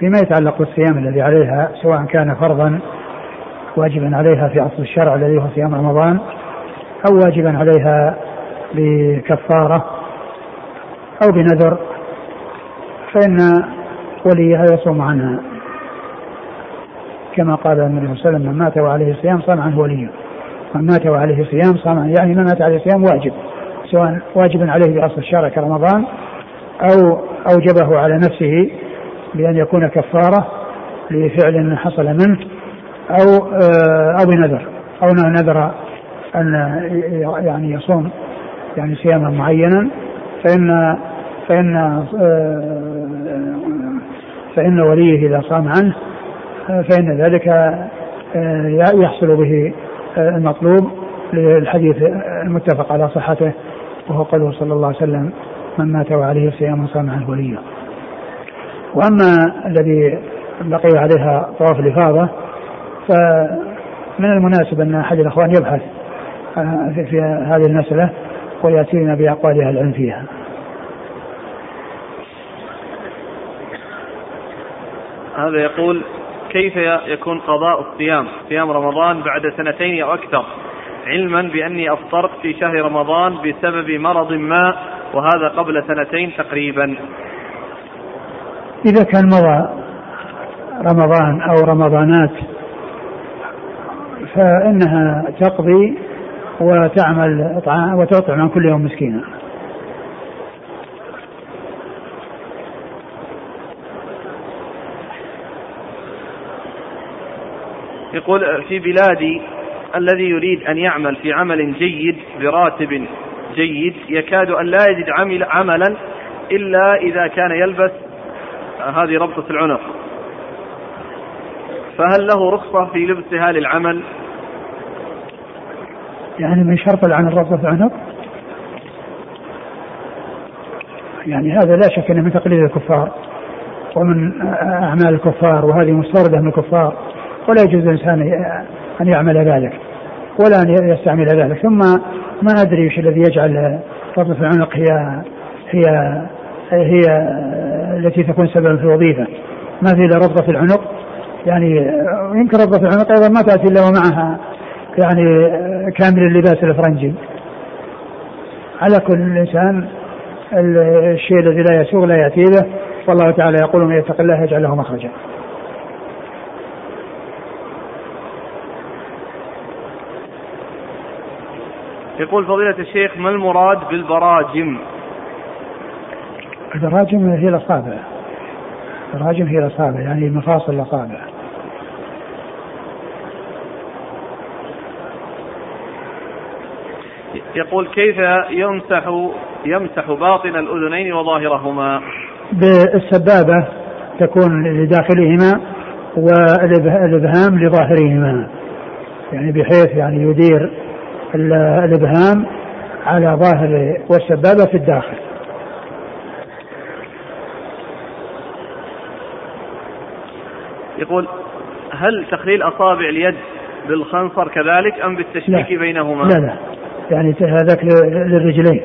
فيما يتعلق بالصيام الذي عليها سواء كان فرضا واجبا عليها في أصل الشرع الذي هو صيام رمضان أو واجبا عليها بكفارة أو بنذر فإن وليها يصوم عنها. كما قال النبي صلى الله عليه وسلم من مات وعليه صيام صام عنه وليه من مات وعليه صيام صام عنه. يعني من مات عليه صيام واجب سواء واجبا عليه بأصل الشرع كرمضان أو أوجبه على نفسه بأن يكون كفارة لفعل حصل منه أو آه، أو بنذر أو نذر أن يعني يصوم يعني صياما معينا فإن فإن آه، فإن وليه إذا صام عنه فإن ذلك آه، يحصل به المطلوب للحديث المتفق على صحته وهو قوله صلى الله عليه وسلم من مات وعليه صيام صام عنه وليه. وأما الذي بقي عليها طواف الإفاضة فمن المناسب أن أحد الإخوان يبحث في هذه المسألة وياتينا بأقوال أهل العلم فيها. هذا يقول كيف يكون قضاء الصيام؟ صيام رمضان بعد سنتين أو أكثر. علما بأني أفطرت في شهر رمضان بسبب مرض ما وهذا قبل سنتين تقريبا. إذا كان مضى رمضان أو رمضانات فإنها تقضي وتعمل وتطعم عن كل يوم مسكينا. يقول في بلادي الذي يريد أن يعمل في عمل جيد براتب جيد يكاد أن لا يجد عمل عملا إلا إذا كان يلبس هذه ربطة العنق فهل له رخصة في لبسها للعمل؟ يعني من شرط العمل ربطة العنق؟ يعني هذا لا شك إنه من تقليد الكفار ومن أعمال الكفار وهذه مستوردة من الكفار ولا يجوز للانسان أن يعمل ذلك ولا أن يستعمل ذلك ثم ما أدري إيش الذي يجعل ربطة العنق هي هي هي التي تكون سببا في الوظيفه ما في إلا ربطة في العنق. يعني يمكن ربطة في العنق أيضا ما تأتي إلا ومعها يعني كامل اللباس الافرنجي على كل إنسان الشيء الذي لا يسوغ لا يأتي به. والله تعالى يقول من يتق الله يجعل له مخرجا. يقول فضيلة الشيخ ما المراد بالبراجم؟ البراجم هي الأصابع تراجم هي الأصابع يعني مفاصل الأصابع يقول كيف يمسح يمسح باطن الأذنين وظاهرهما؟ بالسبابة تكون لداخلهما والإبهام لظاهرهما. يعني بحيث يعني يدير الإبهام على ظاهر والسبابة في الداخل. يقول هل تخليل أصابع اليد بالخنصر كذلك أم بالتشبيك لا. بينهما؟ لا لا. يعني هذاك للرجلين.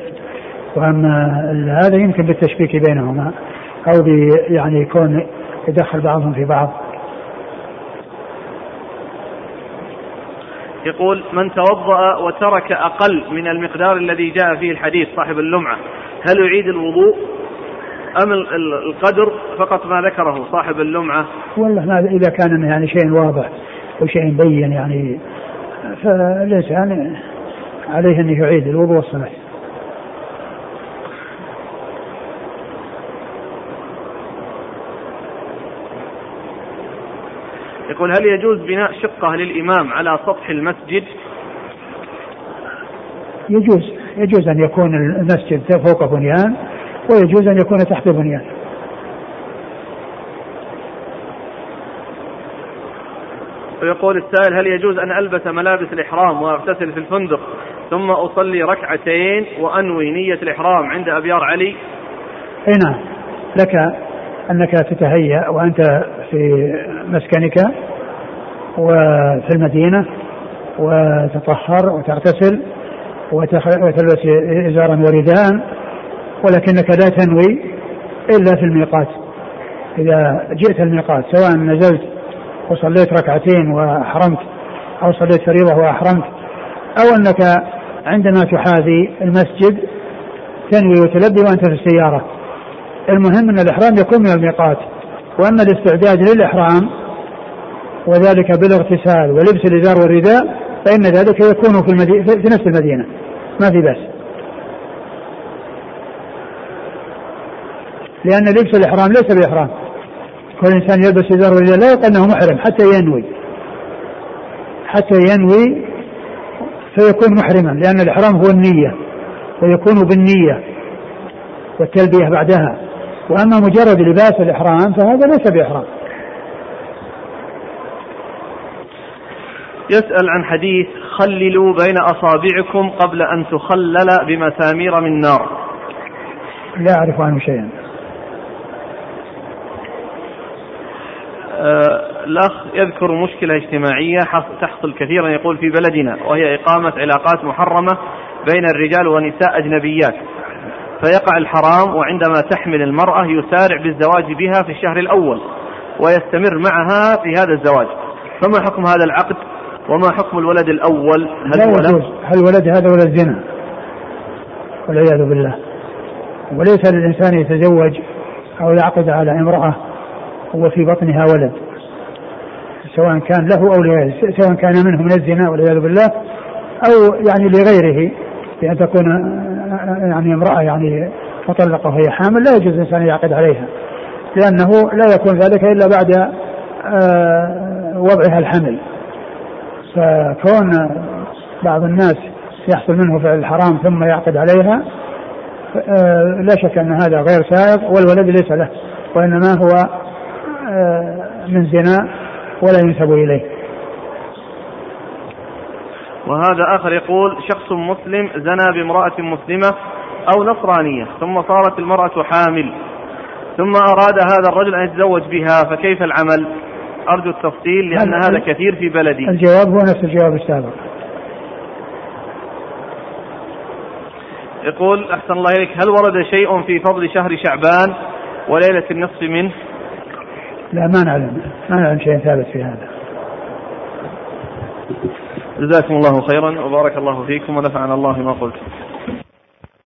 وأما هذا يمكن بالتشبيك بينهما أو يعني يكون يدخل بعضهم في بعض. يقول من توضأ وترك أقل من المقدار الذي جاء فيه الحديث صاحب اللمعة هل يعيد الوضوء؟ أم القدر فقط ما ذكره صاحب اللمعة؟ والله إذا كان يعني شيء واضح وشيء مبين يعني فالإنسان عليه أن يعيد الوضوء والصلاة. يقول هل يجوز بناء شقة للإمام على سطح المسجد؟ يجوز يجوز أن يكون المسجد فوق بنيان ويجوز أن يكون تحت بنيان. ويقول السائل هل يجوز أن ألبس ملابس الإحرام وأغتسل في الفندق ثم أصلي ركعتين وأنوي نية الإحرام عند أبيار علي؟ أي نعم. لك أنك تتهيأ وأنت في مسكنك وفي المدينة وتطهر وتغتسل وتلبس إزارا ورداء ولكنك لا تنوي إلا في الميقات. إذا جئت الميقات سواء نزلت وصليت ركعتين وأحرمت أو صليت فريضة وأحرمت أو أنك عندما تحاذي المسجد تنوي وتلبي وأنت في السيارة. المهم أن الإحرام يكون من الميقات وأما الاستعداد للإحرام وذلك بالاغتسال ولبس الإزار والرداء فإن ذلك يكون في, المدينة في نفس المدينة. ما في بأس. لأن لبس الإحرام ليس بإحرام. كل إنسان يلبس إزار والرداء لا يقال أنه محرم حتى ينوي. حتى ينوي فيكون محرما لأن الإحرام هو النية ويكون بالنية والتلبية بعدها. وأما مجرد لباس الإحرام فهذا ليس بإحرام. يسأل عن حديث خللوا بين أصابعكم قبل أن تخلل بمسامير من نار لا أعرف عنه شيئا آه، الأخ يذكر مشكلة اجتماعية تحصل كثيرا يقول في بلدنا وهي إقامة علاقات محرمة بين الرجال والنساء أجنبيات. فيقع الحرام وعندما تحمل المرأة يسارع بالزواج بها في الشهر الأول ويستمر معها في هذا الزواج. فما حكم هذا العقد؟ وما حكم الولد الأول؟ هل هو ولد هل ولد هذا ولد زنا والعياذ بالله. وليس للإنسان يتزوج أو يعقد على امرأة وفي بطنها ولد. سواء كان له أو لغيره سواء كان منه من الزنا والعياذ بالله أو يعني لغيره بأن تكون يعني امرأة يعني مطلقة وهي حامل لا يجوز الإنسان يعقد عليها لأنه لا يكون ذلك إلا بعد آه، وضعها الحمل. فكون بعض الناس يحصل منه فعل الحرام ثم يعقد عليها آه، لا شك أن هذا غير سائغ والولد ليس له وإنما هو من زنا ولا ينسب إليه. وهذا آخر يقول شخص مسلم زنى بامرأة مسلمة أو نصرانية ثم صارت المرأة حامل ثم أراد هذا الرجل أن يتزوج بها فكيف العمل؟ أرجو التفصيل لأن هذا كثير في بلدي. الجواب هو نفس الجواب السابق يقول أحسن الله إليك هل ورد شيء في فضل شهر شعبان وليلة النصف منه؟ لا ما نعلم ما نعلم شيء ثابت في هذا. جزاكم الله خيرا وبارك الله فيكم ونفعنا الله ما قلت.